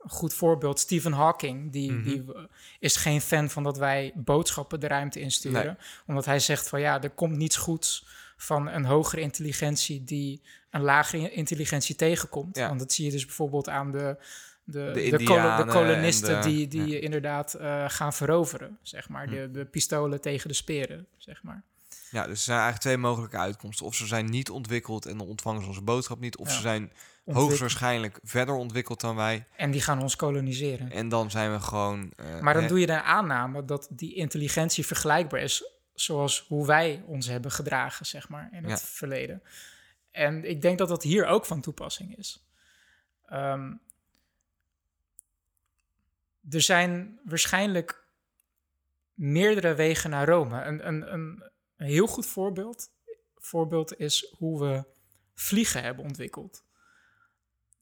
goed voorbeeld, Stephen Hawking, die, Mhm. die is geen fan van dat wij boodschappen de ruimte insturen. Nee. Omdat hij zegt van ja, er komt niets goeds van een hogere intelligentie die een lagere intelligentie tegenkomt. Ja. Want dat zie je dus bijvoorbeeld aan de, de, de, de kolonisten de- die, die ja. inderdaad eh, gaan veroveren, zeg maar. Hm. De, de pistolen tegen de speren, zeg maar. Ja, dus er zijn eigenlijk twee mogelijke uitkomsten. Of ze zijn niet ontwikkeld en dan ontvangen ze onze boodschap niet. Of Ja. ze zijn hoogstwaarschijnlijk verder ontwikkeld dan wij. En die gaan ons koloniseren. En dan zijn we gewoon... eh, Maar dan hè, doe je de aanname dat die intelligentie vergelijkbaar is zoals hoe wij ons hebben gedragen, zeg maar, in het Ja. verleden. En ik denk dat dat hier ook van toepassing is. Ehm, er zijn waarschijnlijk meerdere wegen naar Rome. Een, een, een, een heel goed voorbeeld, voorbeeld is hoe we vliegen hebben ontwikkeld.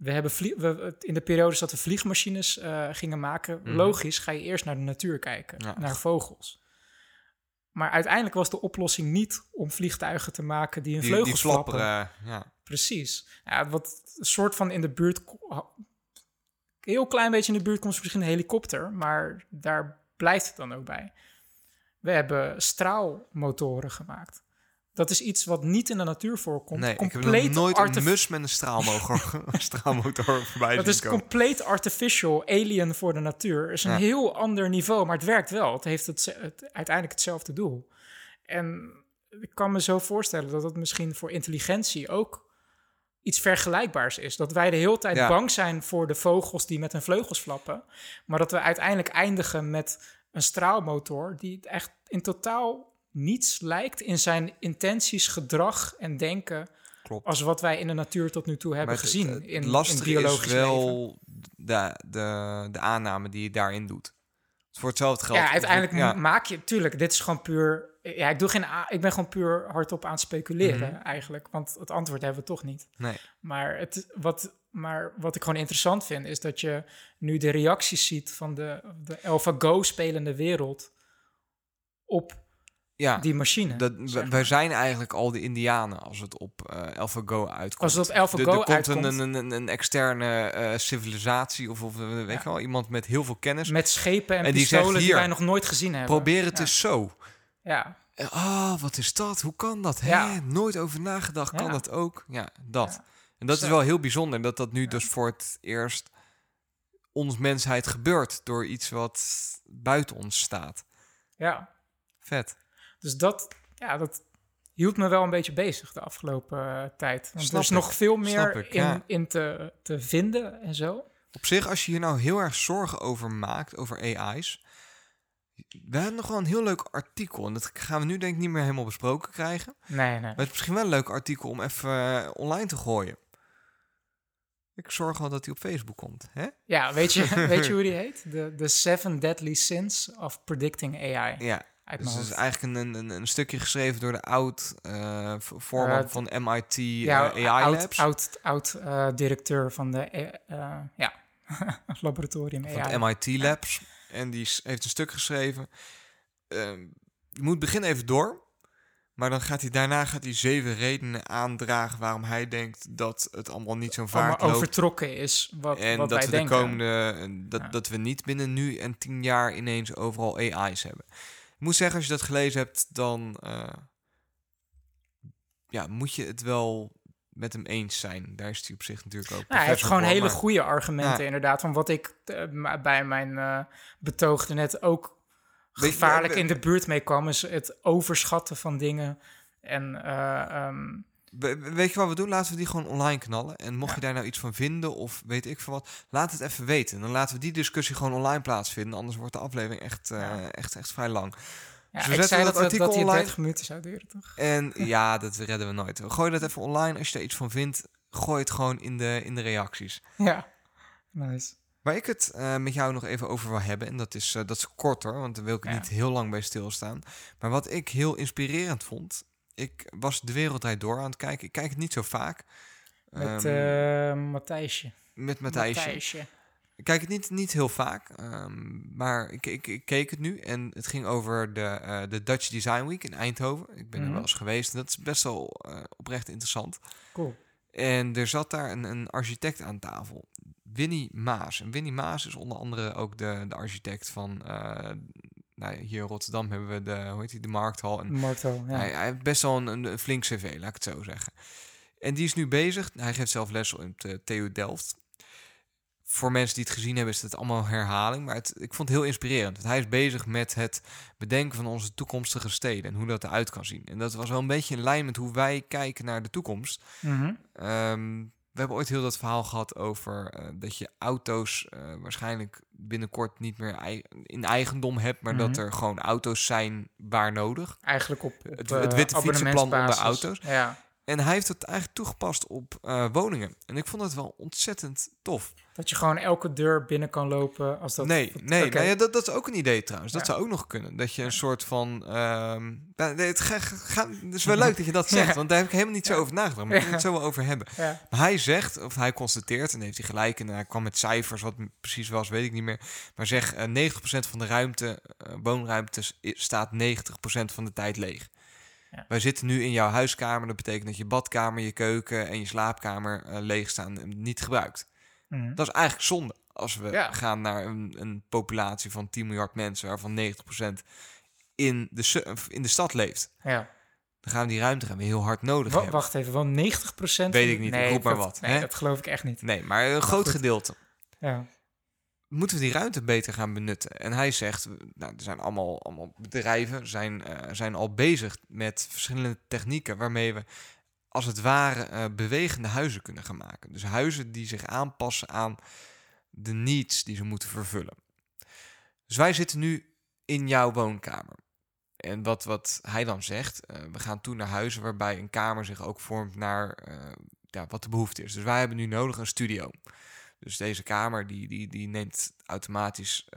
We hebben we, in de periodes dat we vliegmachines eh, gingen maken, Mhm. logisch ga je eerst naar de natuur kijken, Ja. naar vogels. Maar uiteindelijk was de oplossing niet om vliegtuigen te maken die die, die vleugels flapperen. Ja. Precies. Ja, wat een soort van in de buurt. Heel klein beetje in de buurt komt misschien een helikopter, maar daar blijft het dan ook bij. We hebben straalmotoren gemaakt. Dat is iets wat niet in de natuur voorkomt. Nee, ik heb compleet nooit artif- een mus met een straalmotor, straalmotor voorbij Dat is komen. compleet artificial, alien voor de natuur. Is een Ja. heel ander niveau, maar het werkt wel. Het heeft het, het, uiteindelijk hetzelfde doel. En ik kan me zo voorstellen dat het misschien voor intelligentie ook iets vergelijkbaars is. Dat wij de hele tijd Ja. bang zijn voor de vogels die met hun vleugels flappen, maar dat we uiteindelijk eindigen met een straalmotor die echt in totaal niets lijkt in zijn intenties, gedrag en denken Klopt. als wat wij in de natuur tot nu toe hebben het- gezien het, in, lastige in biologisch is leven. wel de, de, de aanname die je daarin doet. Voor hetzelfde geld. Ja, uiteindelijk Ja. maak je... Tuurlijk, dit is gewoon puur... Ja, ik, doe geen, ik ben gewoon puur hardop aan het speculeren Mhm. eigenlijk. Want het antwoord hebben we toch niet. Nee. Maar, het, wat, maar wat ik gewoon interessant vind... is dat je nu de reacties ziet van de, de AlphaGo spelende wereld... op Ja, die machine. dat, zeg wij- maar. wij zijn eigenlijk al de Indianen als het op eh AlphaGo uitkomt. Als het op AlphaGo Er- er komt uitkomt. Een, een, een, een externe eh, civilisatie of, of eh, weet Ja. je wel, iemand met heel veel kennis. Met schepen en, En die zegt pistolen die hier, wij nog nooit gezien hebben. Probeer het ja. eens zo. Ja, Ah, wat is dat? Hoe kan dat? Hè? Nooit over nagedacht. Kan dat ook? Ja, dat. En dat is wel heel bijzonder dat dat nu dus voor het eerst ons mensheid gebeurt door iets wat buiten ons staat. ja. Vet. Dus dat, ja, dat hield me wel een beetje bezig de afgelopen eh, tijd. Want Snap er is ik. nog veel meer ik, in, ja. in te, te vinden en zo. Op zich, als je hier nou heel erg zorgen over maakt, over AI's. We hebben nog wel een heel leuk artikel. En dat gaan we nu denk ik niet meer helemaal besproken krijgen. Nee, nee. Maar het is misschien wel een leuk artikel om even eh, online te gooien. Ik zorg wel dat hij op Facebook komt. Hè? Ja, weet je, weet je hoe die heet? De The Seven Deadly Sins of Predicting AI. Ja, Uit dus het is eigenlijk een, een, een stukje geschreven door de oud voorman het- van MIT ja, eh, AI oud, Labs. Oud, oud eh, directeur van de ja, laboratorium van AI. het MIT Labs. En die heeft een stuk geschreven. Ehm, je moet beginnen even door. Maar dan gaat hij daarna gaat hij zeven redenen aandragen waarom hij denkt dat het allemaal niet zo'n vaart Allemaal loopt. overtrokken is wat, En wat dat wij we de denken. komende. eh, Dat, Ja. dat we niet binnen nu en tien jaar ineens overal AI's hebben. Ik moet zeggen, als je dat gelezen hebt, dan. eh, ja, moet je het wel met hem eens zijn. Daar is hij op zich natuurlijk ook. Nou, hij heeft gewoon voor, hele maar- goede argumenten, Ja. inderdaad. Van wat ik eh, bij mijn eh betoog net ook gevaarlijk in de buurt mee kwam, is het overschatten van dingen. En eh, ehm, We- we- Weet je wat we doen? Laten we die gewoon online knallen. En mocht Ja. je daar nou iets van vinden of weet ik veel wat, laat het even weten. Dan laten we die discussie gewoon online plaatsvinden. Anders wordt de aflevering echt, Ja. echt, echt vrij lang. ja, Dus we ik zetten zei dat dat, artikel dat hij online. 30 minuten zou duren, toch? En ja, dat redden we nooit. Gooi dat even online. Als je daar iets van vindt, gooi het gewoon in de, in de reacties. Ja, nice. Waar ik het eh, met jou nog even over wil hebben, en dat is, eh, dat is korter, want daar wil ik Ja. niet heel lang bij stilstaan. Maar wat ik heel inspirerend vond, ik was De Wereld Draait Door aan het kijken. Ik kijk het niet zo vaak. Met eh Matthijsje. met Matthijsje. Matthijsje. Ik kijk het niet, niet heel vaak, ehm, maar ik, ik, ik keek het nu en het ging over de, eh, de Dutch Design Week in Eindhoven. Ik ben er Mhm. wel eens geweest en dat is best wel eh, oprecht interessant. Cool. En er zat daar een, een architect aan tafel, Winnie Maas. En Winnie Maas is onder andere ook de, de architect van, nou, hier in Rotterdam hebben we de, hoe heet die, de Markthal. En Marto, ja. hij, hij heeft best wel een, flink cv, laat ik het zo zeggen. En die is nu bezig. Hij geeft zelf les op de TU Delft. Voor mensen die het gezien hebben, is het allemaal herhaling. Maar het, ik vond het heel inspirerend. Want hij is bezig met het bedenken van onze toekomstige steden. En hoe dat eruit kan zien. En dat was wel een beetje in lijn met hoe wij kijken naar de toekomst. Mhm. Ehm, we hebben ooit heel dat verhaal gehad over eh, dat je auto's eh, waarschijnlijk binnenkort niet meer ei- in eigendom hebt. Maar dat Mhm. er gewoon auto's zijn waar nodig. Eigenlijk op, op Het- eh, het witte fietsenplan onder auto's. Ja, En hij heeft het eigenlijk toegepast op woningen. En ik vond het wel ontzettend tof. Dat je gewoon elke deur binnen kan lopen als dat... nee, nee nou dat, dat is ook een idee trouwens. Dat Ja. zou ook nog kunnen. Dat je een soort van... ehm, nou, het, ga, ga, het is wel leuk dat je dat zegt. Ja. Want daar heb ik helemaal niet zo over nagedacht. Maar ik wil Ja. het zo wel over hebben. Maar hij zegt, of hij constateert, en heeft hij gelijk... en hij kwam met cijfers, wat precies was, weet ik niet meer. Maar zeg, eh 90% van de ruimte, eh, woonruimte, s- i- staat 90% van de tijd leeg. Ja. Wij zitten nu in jouw huiskamer. Dat betekent dat je badkamer, je keuken en je slaapkamer eh, leeg staan en niet gebruikt. Mhm. Dat is eigenlijk zonde als we Ja. gaan naar een, een populatie van 10 miljard mensen, waarvan 90% in de, in de stad leeft. ja. Dan gaan we die ruimte gaan we heel hard nodig hebben. wacht even, wel 90 procent? Weet ik niet, ik roep maar dat, wat, Nee, hè? dat geloof ik echt niet. Nee, maar een groot goed. gedeelte. Ja. Moeten we die ruimte beter gaan benutten? En hij zegt, nou, er zijn allemaal, allemaal bedrijven zijn, eh, zijn al bezig met verschillende technieken waarmee we als het ware eh, bewegende huizen kunnen gaan maken. Dus huizen die zich aanpassen aan de needs die ze moeten vervullen. Dus wij zitten nu in jouw woonkamer. En wat, wat hij dan zegt, eh, we gaan toe naar huizen waarbij een kamer zich ook vormt naar eh, ja, wat de behoefte is. Dus wij hebben nu nodig een studio. Dus deze kamer die, die, die neemt automatisch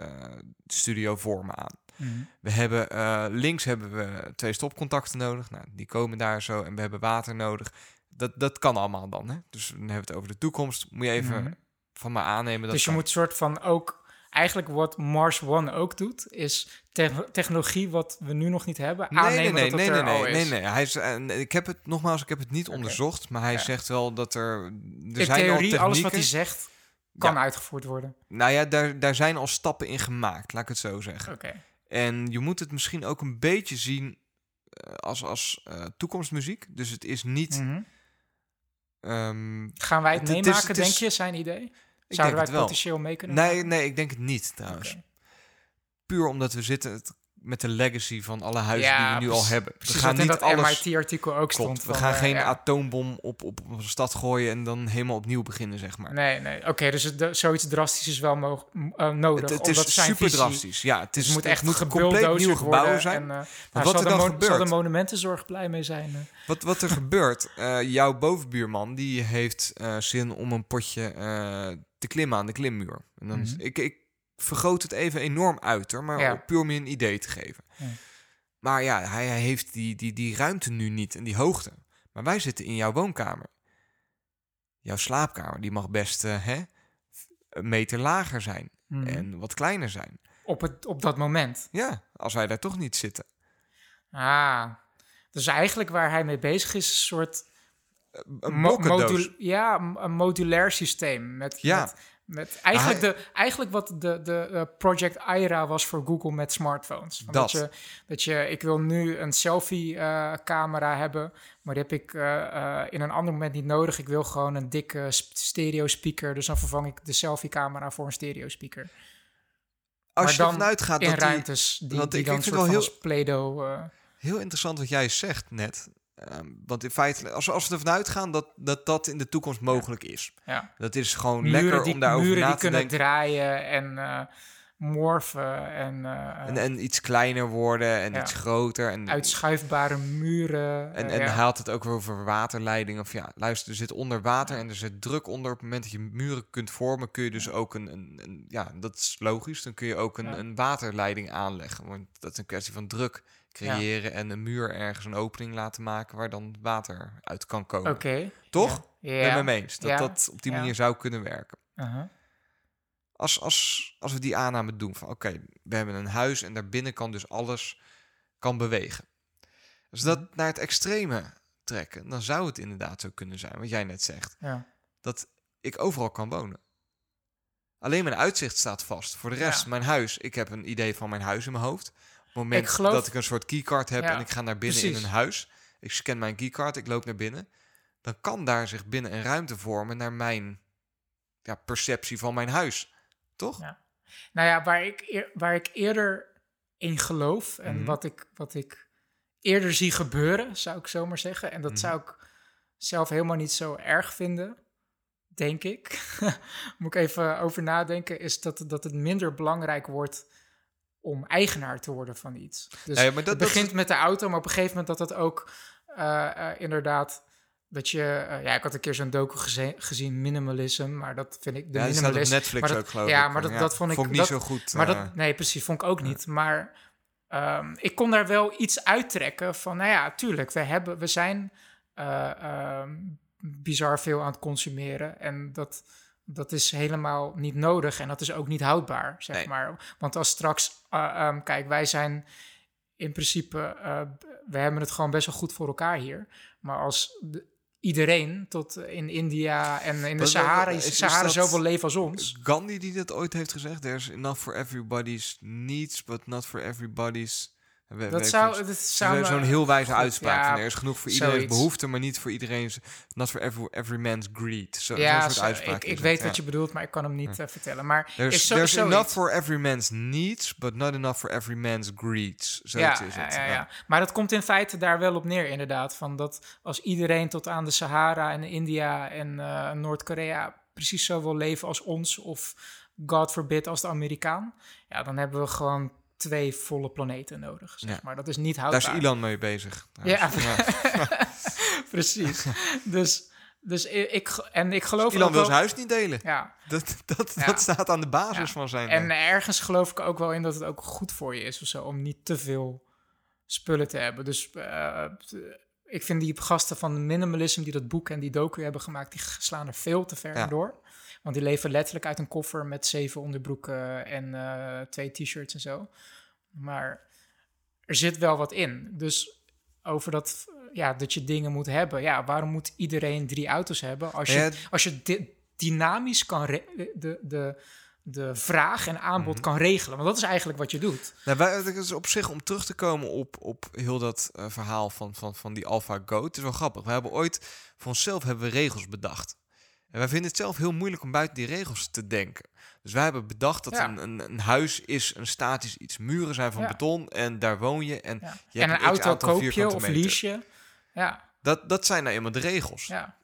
studio vormen aan. Mhm. We hebben eh, links hebben we twee stopcontacten nodig. Nou, die komen daar zo. En we hebben water nodig. Dat, dat kan allemaal dan. Hè? Dus dan hebben we het over de toekomst. Moet je even Mhm. van me aannemen. Dat Dus je kan. moet soort van ook... Eigenlijk wat Mars One ook doet, is te- technologie wat we nu nog niet hebben, Nee, nee, aannemen nee, dat nee, nee, nee, is. nee, nee. Hij is, ik heb het nogmaals, ik heb het niet onderzocht, maar hij Ja. zegt wel dat er, er In zijn al theorie, technieken. alles wat hij zegt, kan Ja. uitgevoerd worden. Nou ja, daar, daar zijn al stappen in gemaakt, laat ik het zo zeggen. Oké. En je moet het misschien ook een beetje zien eh, als, als eh, toekomstmuziek. Dus het is niet. Mhm. ehm, Gaan wij het, Het- meemaken, het is- denk je, zijn idee? Zouden wij denk het potentieel mee kunnen Nee, maken? nee, ik denk het niet trouwens. Puur omdat we zitten het- met de legacy van alle huizen Ja, die we nu al hebben. We gaan wat niet dat alles. MIT-artikel ook stond. Klopt, we van, gaan eh, geen ja. atoombom op, op, een stad gooien en dan helemaal opnieuw beginnen, zeg maar. Nee, nee. Oké, dus het, zoiets drastisch is wel moog, m- eh, nodig. het, het is zijn super visie- drastisch. Ja, het, is, Het moet echt het moet een compleet nieuw gebouw zijn. En, uh, wat zal, er dan mon- gebeurt- zal de monumentenzorg blij mee zijn? eh? Wat, wat er gebeurt, jouw bovenbuurman die heeft zin om een potje te klimmen aan de klimmuur. En dan is- Mhm. ik, ik vergroot het even enorm uit hoor, maar Ja. puur om je een idee te geven. Ja. Maar ja, hij, hij heeft die, die, die ruimte nu niet en die hoogte. Maar wij zitten in jouw woonkamer. Jouw slaapkamer, die mag best eh, hè, een meter lager zijn Mhm. en wat kleiner zijn. op, het, op dat moment. Ja, als wij daar toch niet zitten. Ah, dus eigenlijk waar hij mee bezig is, een soort Een ja, een- een modulair systeem met, Ja. met Met eigenlijk, hij- de, eigenlijk wat de, de eh, Project Aira was voor Google met smartphones. Dat. je, dat je, ik wil nu een selfie-camera hebben, maar die heb ik eh, eh, in een ander moment niet nodig. Ik wil gewoon een dikke stereo speaker, dus dan vervang ik de selfie-camera voor een stereo speaker. Als maar je ervan uitgaat in dat die, ruimtes die, die ik- dan ik vind wel als Play-Doh... eh, Heel interessant wat jij zegt net. Ehm, want in feite, als, we- als we ervan uitgaan dat, dat dat in de toekomst mogelijk is. ja. Dat is gewoon muren lekker die, om daarover muren na die te kunnen denken. draaien en eh, morfen en, eh, En, en iets kleiner worden en Ja. iets groter. En, uitschuifbare muren. en, eh, en ja. had het ook weer over waterleiding. Of ja, luister, er zit onder water en er zit druk onder. Op het moment dat je muren kunt vormen, kun je dus ook een... een, een- ja, dat is logisch. Dan kun je ook een, een waterleiding aanleggen. Want dat is een kwestie van druk creëren en een muur ergens een opening laten maken waar dan water uit kan komen. Oké. Toch? Ja. Ben Ja. mee eens? Dat Ja. dat op die manier zou kunnen werken. Uh-huh. Als, als, als we die aanname doen van oké, we hebben een huis en daarbinnen kan dus alles kan bewegen. Als we dat Mhm. naar het extreme trekken, dan zou het inderdaad zo kunnen zijn, wat jij net zegt, Ja. dat ik overal kan wonen. Alleen mijn uitzicht staat vast. Voor de rest, mijn huis, ik heb een idee van mijn huis in mijn hoofd. Moment Ik geloof- dat ik een soort keycard heb Ja, en ik ga naar binnen in een huis, ik scan mijn keycard, ik loop naar binnen, dan kan daar zich binnen een ruimte vormen naar mijn ja, perceptie van mijn huis. Toch? Ja. Nou ja, waar ik, waar ik eerder in geloof en Mhm. wat, ik, wat ik eerder zie gebeuren, zou ik zo maar zeggen. En dat Mhm. zou ik zelf helemaal niet zo erg vinden, denk ik. Moet ik even over nadenken, is dat, dat het minder belangrijk wordt om eigenaar te worden van iets. Dus Ja, ja, maar dat- het dat begint met de auto, maar op een gegeven moment dat het ook eh, eh, inderdaad... Dat je, eh, ja, ik had een keer zo'n docu gezien, minimalism, maar dat vind ik de ja, dat minimalist. Netflix dat- ook, geloof ja, ik. maar dat- dat vond ik- niet dat- zo goed. Maar dat, nee, precies, vond ik ook niet. Maar ehm, ik kon daar wel iets uittrekken van, nou ja, tuurlijk, we, hebben, we zijn eh, ehm, bizar veel aan het consumeren. En dat, dat is helemaal niet nodig en dat is ook niet houdbaar, zeg Nee. maar. Want als straks, eh, ehm, kijk, wij zijn in principe, eh, we hebben het gewoon best wel goed voor elkaar hier. Maar als de- iedereen tot in India en in de Sahara, is- is Sahara zoveel leven als ons. Gandhi die dat ooit heeft gezegd. There's enough for everybody's needs, but not for everybody's... We- Dat we- zou, zo- dat zou me- Zo'n heel wijze goed, uitspraak. ja, er is genoeg voor iedereen's zoiets. behoefte, maar niet voor iedereen's... Not for every, every man's greed. Zo, ja, zo'n soort zo- uitspraak ik, ik weet ja. wat je bedoelt, maar ik kan hem niet eh, vertellen. Maar There's, is zo, there's zoiets. enough for every man's needs, but not enough for every man's greeds. Zoiets ja, is het. ja, ja, ja. Maar dat komt in feite daar wel op neer, inderdaad. Van dat als iedereen tot aan de Sahara en India en eh, Noord-Korea precies zo wil leven als ons, of God forbid als de Amerikaan, ja, dan hebben we gewoon twee volle planeten nodig. Zeg Ja. maar dat is niet Daar houdbaar. is Elon mee bezig. Ja. precies. dus, dus ik, en ik geloof Elon ook wil wel- zijn huis niet delen. Ja, Dat, dat, dat staat aan de basis van zijn... En eh, ergens geloof ik ook wel in dat het ook goed voor je is of zo, om niet te veel spullen te hebben. Dus eh, ik vind die gasten van minimalism die dat boek en die docu hebben gemaakt, die slaan er veel te ver door. Want die leven letterlijk uit een koffer met zeven onderbroeken en eh, twee t-shirts en zo. Maar er zit wel wat in. Dus over dat, ja, dat je dingen moet hebben. Ja, waarom moet iedereen drie auto's hebben? Als je, Ja, als je di- dynamisch kan de, de, de vraag en aanbod Mhm. kan regelen. Want dat is eigenlijk wat je doet. Nou, wij, het is op zich om terug te komen op, op heel dat eh, verhaal van, van, van die AlphaGo. Het is wel grappig. We hebben ooit voor onszelf hebben we regels bedacht. En wij vinden het zelf heel moeilijk om buiten die regels te denken. Dus wij hebben bedacht dat Ja. een, een, een huis is een statisch iets. Muren zijn van Ja. beton en daar woon je. En, Ja. je en hebt een een auto koop je of meter. lease je. Ja, Dat, dat zijn nou eenmaal de regels. ja.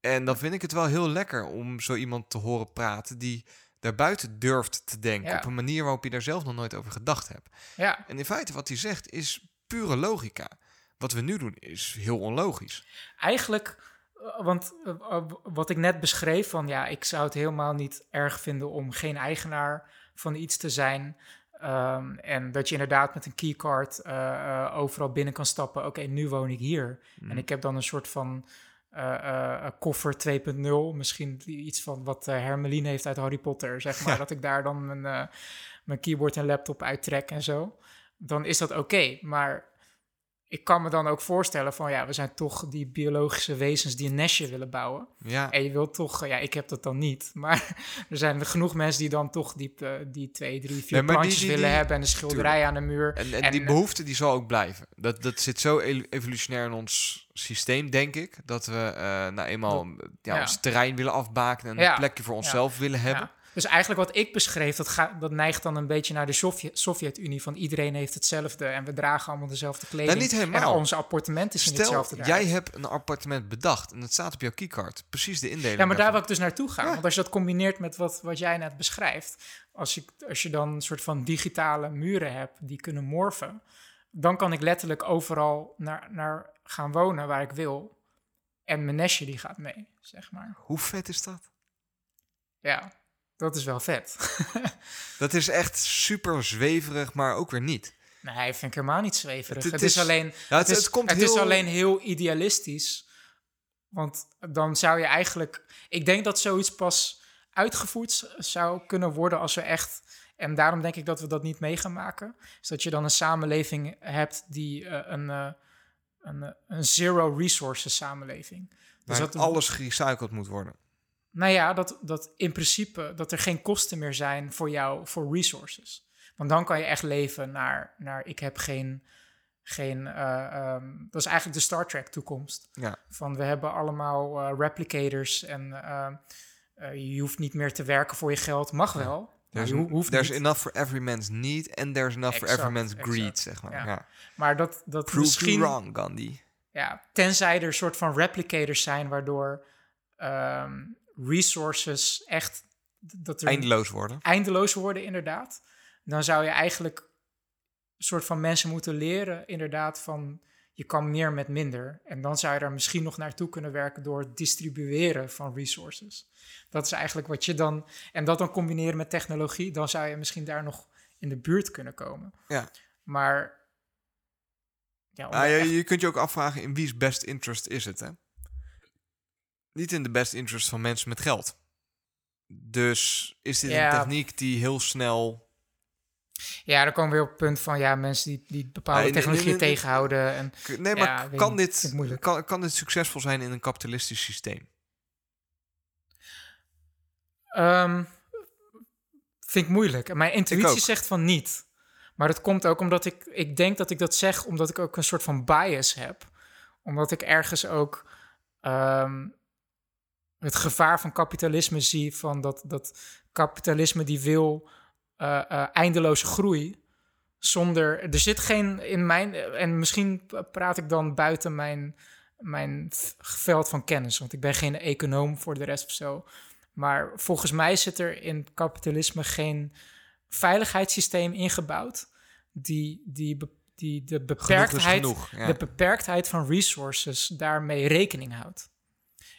En dan vind ik het wel heel lekker om zo iemand te horen praten die daarbuiten durft te denken. Op een manier waarop je daar zelf nog nooit over gedacht hebt. ja. En in feite wat hij zegt is pure logica. Wat we nu doen is heel onlogisch. Eigenlijk, want eh, eh, wat ik net beschreef, van ja, ik zou het helemaal niet erg vinden om geen eigenaar van iets te zijn. Ehm, en dat je inderdaad met een keycard eh, eh, overal binnen kan stappen. Oké, nu woon ik hier. Mm. En ik heb dan een soort van eh, eh, eh, koffer 2.0. Misschien iets van wat eh, Hermeline heeft uit Harry Potter, zeg maar. Dat ik daar dan mijn, eh, mijn keyboard en laptop uittrek en zo. Dan is dat oké. Maar ik kan me dan ook voorstellen van ja, we zijn toch die biologische wezens die een nestje willen bouwen. Ja, En je wilt toch, ja, ik heb dat dan niet. Maar er zijn genoeg mensen die dan toch die, eh, die twee, drie, vier Nee, die- plantjes die- willen die- hebben en een schilderij aan de muur. en, en, En, die eh, behoefte die zal ook blijven. Dat, dat zit zo evolutionair in ons systeem, denk ik. Dat we eh nou eenmaal ja, ja. ons terrein willen afbaken en een plekje voor onszelf willen hebben. Dus eigenlijk wat ik beschreef, dat, ga, dat neigt dan een beetje naar de Sovjet- Sovjet-Unie. Van iedereen heeft hetzelfde en we dragen allemaal dezelfde kleding. Nou, niet helemaal. En onze appartementen zien Stel, hetzelfde jij hebt een appartement bedacht en het staat op jouw keycard. Precies de indeling Ja, maar daar wil ik dus naartoe gaan. Ja. Want als je dat combineert met wat, wat jij net beschrijft... Als je, als je dan een soort van digitale muren hebt die kunnen morfen... dan kan ik letterlijk overal naar, naar gaan wonen waar ik wil. En mijn nestje die gaat mee, zeg maar. Hoe vet is dat? Ja, dat is wel vet. Dat is echt super zweverig, maar ook weer niet. Nee, vind ik helemaal niet zweverig. Het- Het, het is, alleen, het, het- is, het komt het is heel- alleen heel idealistisch. Want dan zou je eigenlijk... Ik denk dat zoiets pas uitgevoerd zou kunnen worden als we echt... En daarom denk ik dat we dat niet mee gaan maken. Is dat je dan een samenleving hebt die eh, een, eh, een, eh, een zero resources samenleving. Dus dat, alles gerecycled moet worden. Nou ja, dat, dat in principe dat er geen kosten meer zijn voor jou voor resources. Want dan kan je echt leven naar, naar ik heb geen, geen eh, ehm, dat is eigenlijk de Star Trek toekomst. Ja. Van we hebben allemaal eh, replicators en eh, eh, je hoeft niet meer te werken voor je geld. Mag wel, There's, hoeft there's niet. enough for every man's need and there's enough for every Exact, man's greed, zeg maar. Ja. Ja. Maar dat, dat Prove misschien... wrong, Gandhi. Ja, tenzij er een soort van replicators zijn waardoor ehm, resources echt... Dat er Eindeloos worden. eindeloos worden, inderdaad. Dan zou je eigenlijk een soort van mensen moeten leren, inderdaad, van je kan meer met minder. En dan zou je daar misschien nog naartoe kunnen werken door het distribueren van resources. Dat is eigenlijk wat je dan. En dat dan combineren met technologie, dan zou je misschien daar nog in de buurt kunnen komen. Ja. Maar. Ja, Ah, je, echt- je kunt je ook afvragen in wie's best interest is het, hè? Niet in de best interest van mensen met geld. Dus is dit Ja. een techniek die heel snel... ja, dan komen we weer op het punt van ja, mensen die, die bepaalde Ja, nee, nee, technologie nee, nee. tegenhouden. En, Nee, maar Ja, kan, dit, kan, kan dit succesvol zijn in een kapitalistisch systeem? Ehm, vind ik moeilijk. En Mijn intuïtie zegt van niet. Maar dat komt ook omdat ik... Ik denk dat ik dat zeg omdat ik ook een soort van bias heb. Omdat ik ergens ook ehm, het gevaar van kapitalisme zie. Van dat, dat kapitalisme die wil eh, eindeloze groei. Zonder... Er zit geen in mijn... En misschien praat ik dan buiten mijn, mijn veld van kennis. Want ik ben geen econoom voor de rest of zo. Maar volgens mij zit er in kapitalisme geen veiligheidssysteem ingebouwd die, die, die de, Genoeg beperktheid, genoeg. Ja. de beperktheid van resources daarmee rekening houdt.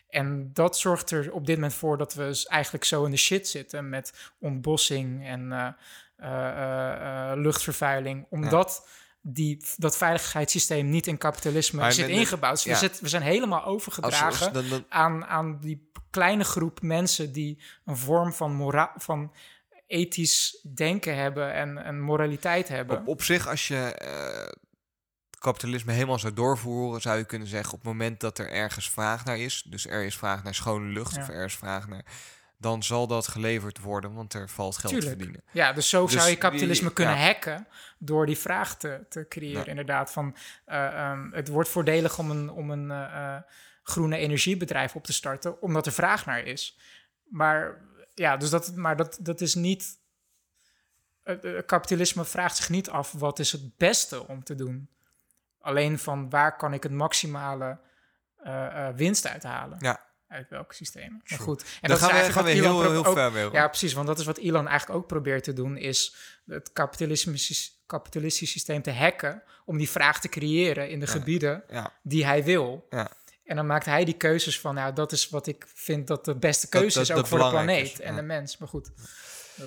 En dat zorgt er op dit moment voor dat we dus eigenlijk zo in de shit zitten met ontbossing en eh, eh, eh, luchtvervuiling, omdat die, dat veiligheidssysteem niet in kapitalisme Maar zit ingebouwd. Dus ja. we, zit, we zijn helemaal overgedragen als- dan- dan- aan, aan die kleine groep mensen die een vorm van, mora van ethisch denken hebben en, en moraliteit hebben. Op, op zich, als je kapitalisme helemaal zou doorvoeren, zou je kunnen zeggen: op het moment dat er ergens vraag naar is, dus er is vraag naar schone lucht Ja. of er is vraag naar, dan zal dat geleverd worden, want er valt geld te verdienen. Ja, dus zo Dus zou je die- kapitalisme kunnen ja. hacken door die vraag te, te creëren. Ja. Inderdaad, van eh, ehm, het wordt voordelig om een, om een eh, eh, groene energiebedrijf op te starten, omdat er vraag naar is. Maar ja, dus dat, maar dat, dat is niet. Kapitalisme vraagt zich niet af wat is het beste om te doen. Alleen van waar kan ik het maximale eh, eh, winst uithalen. Ja. Uit welk systeem. Maar goed. En Dan dat gaan we, eigenlijk gaan we heel, heel ook- ver mee. ja, precies. Want dat is wat Elon eigenlijk ook probeert te doen, is het kapitalisme, kapitalistisch systeem te hacken om die vraag te creëren in de Ja. gebieden Ja. die hij wil. Ja. En dan maakt hij die keuzes van, nou, dat is wat ik vind dat de beste keuze dat- is, ook voor de planeet is, en de mens. Maar goed.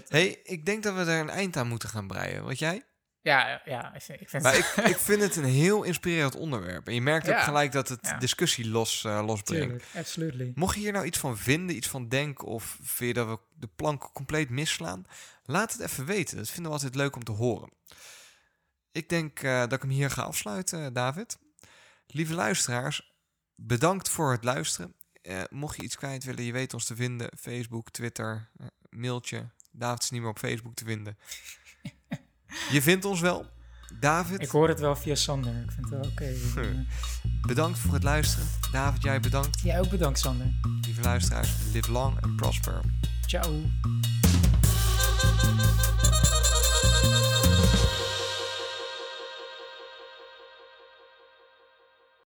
Hey, ik denk dat we er een eind aan moeten gaan breien. Wat jij? Ja, ja, ik vind, ik vind Maar ik, ik vind het een heel inspirerend onderwerp. En je merkt ook Ja. gelijk dat het Ja. discussie los, eh, losbrengt. Absolutely. Mocht je hier nou iets van vinden, iets van denken, of vind je dat we de plank compleet misslaan, laat het even weten. Dat vinden we altijd leuk om te horen. ik denk eh, dat ik hem hier ga afsluiten, David. Lieve luisteraars, bedankt voor het luisteren. Eh, mocht je iets kwijt willen, je weet ons te vinden. Facebook, Twitter, eh, mailtje. David is niet meer op Facebook te vinden. Je vindt ons wel. David, Ik hoor het wel via Sander. Ik vind het wel oké. Hm. bedankt voor het luisteren. David, jij bedankt. Jij ook bedankt, Sander. Lieve luisteraars, live long and prosper. Ciao.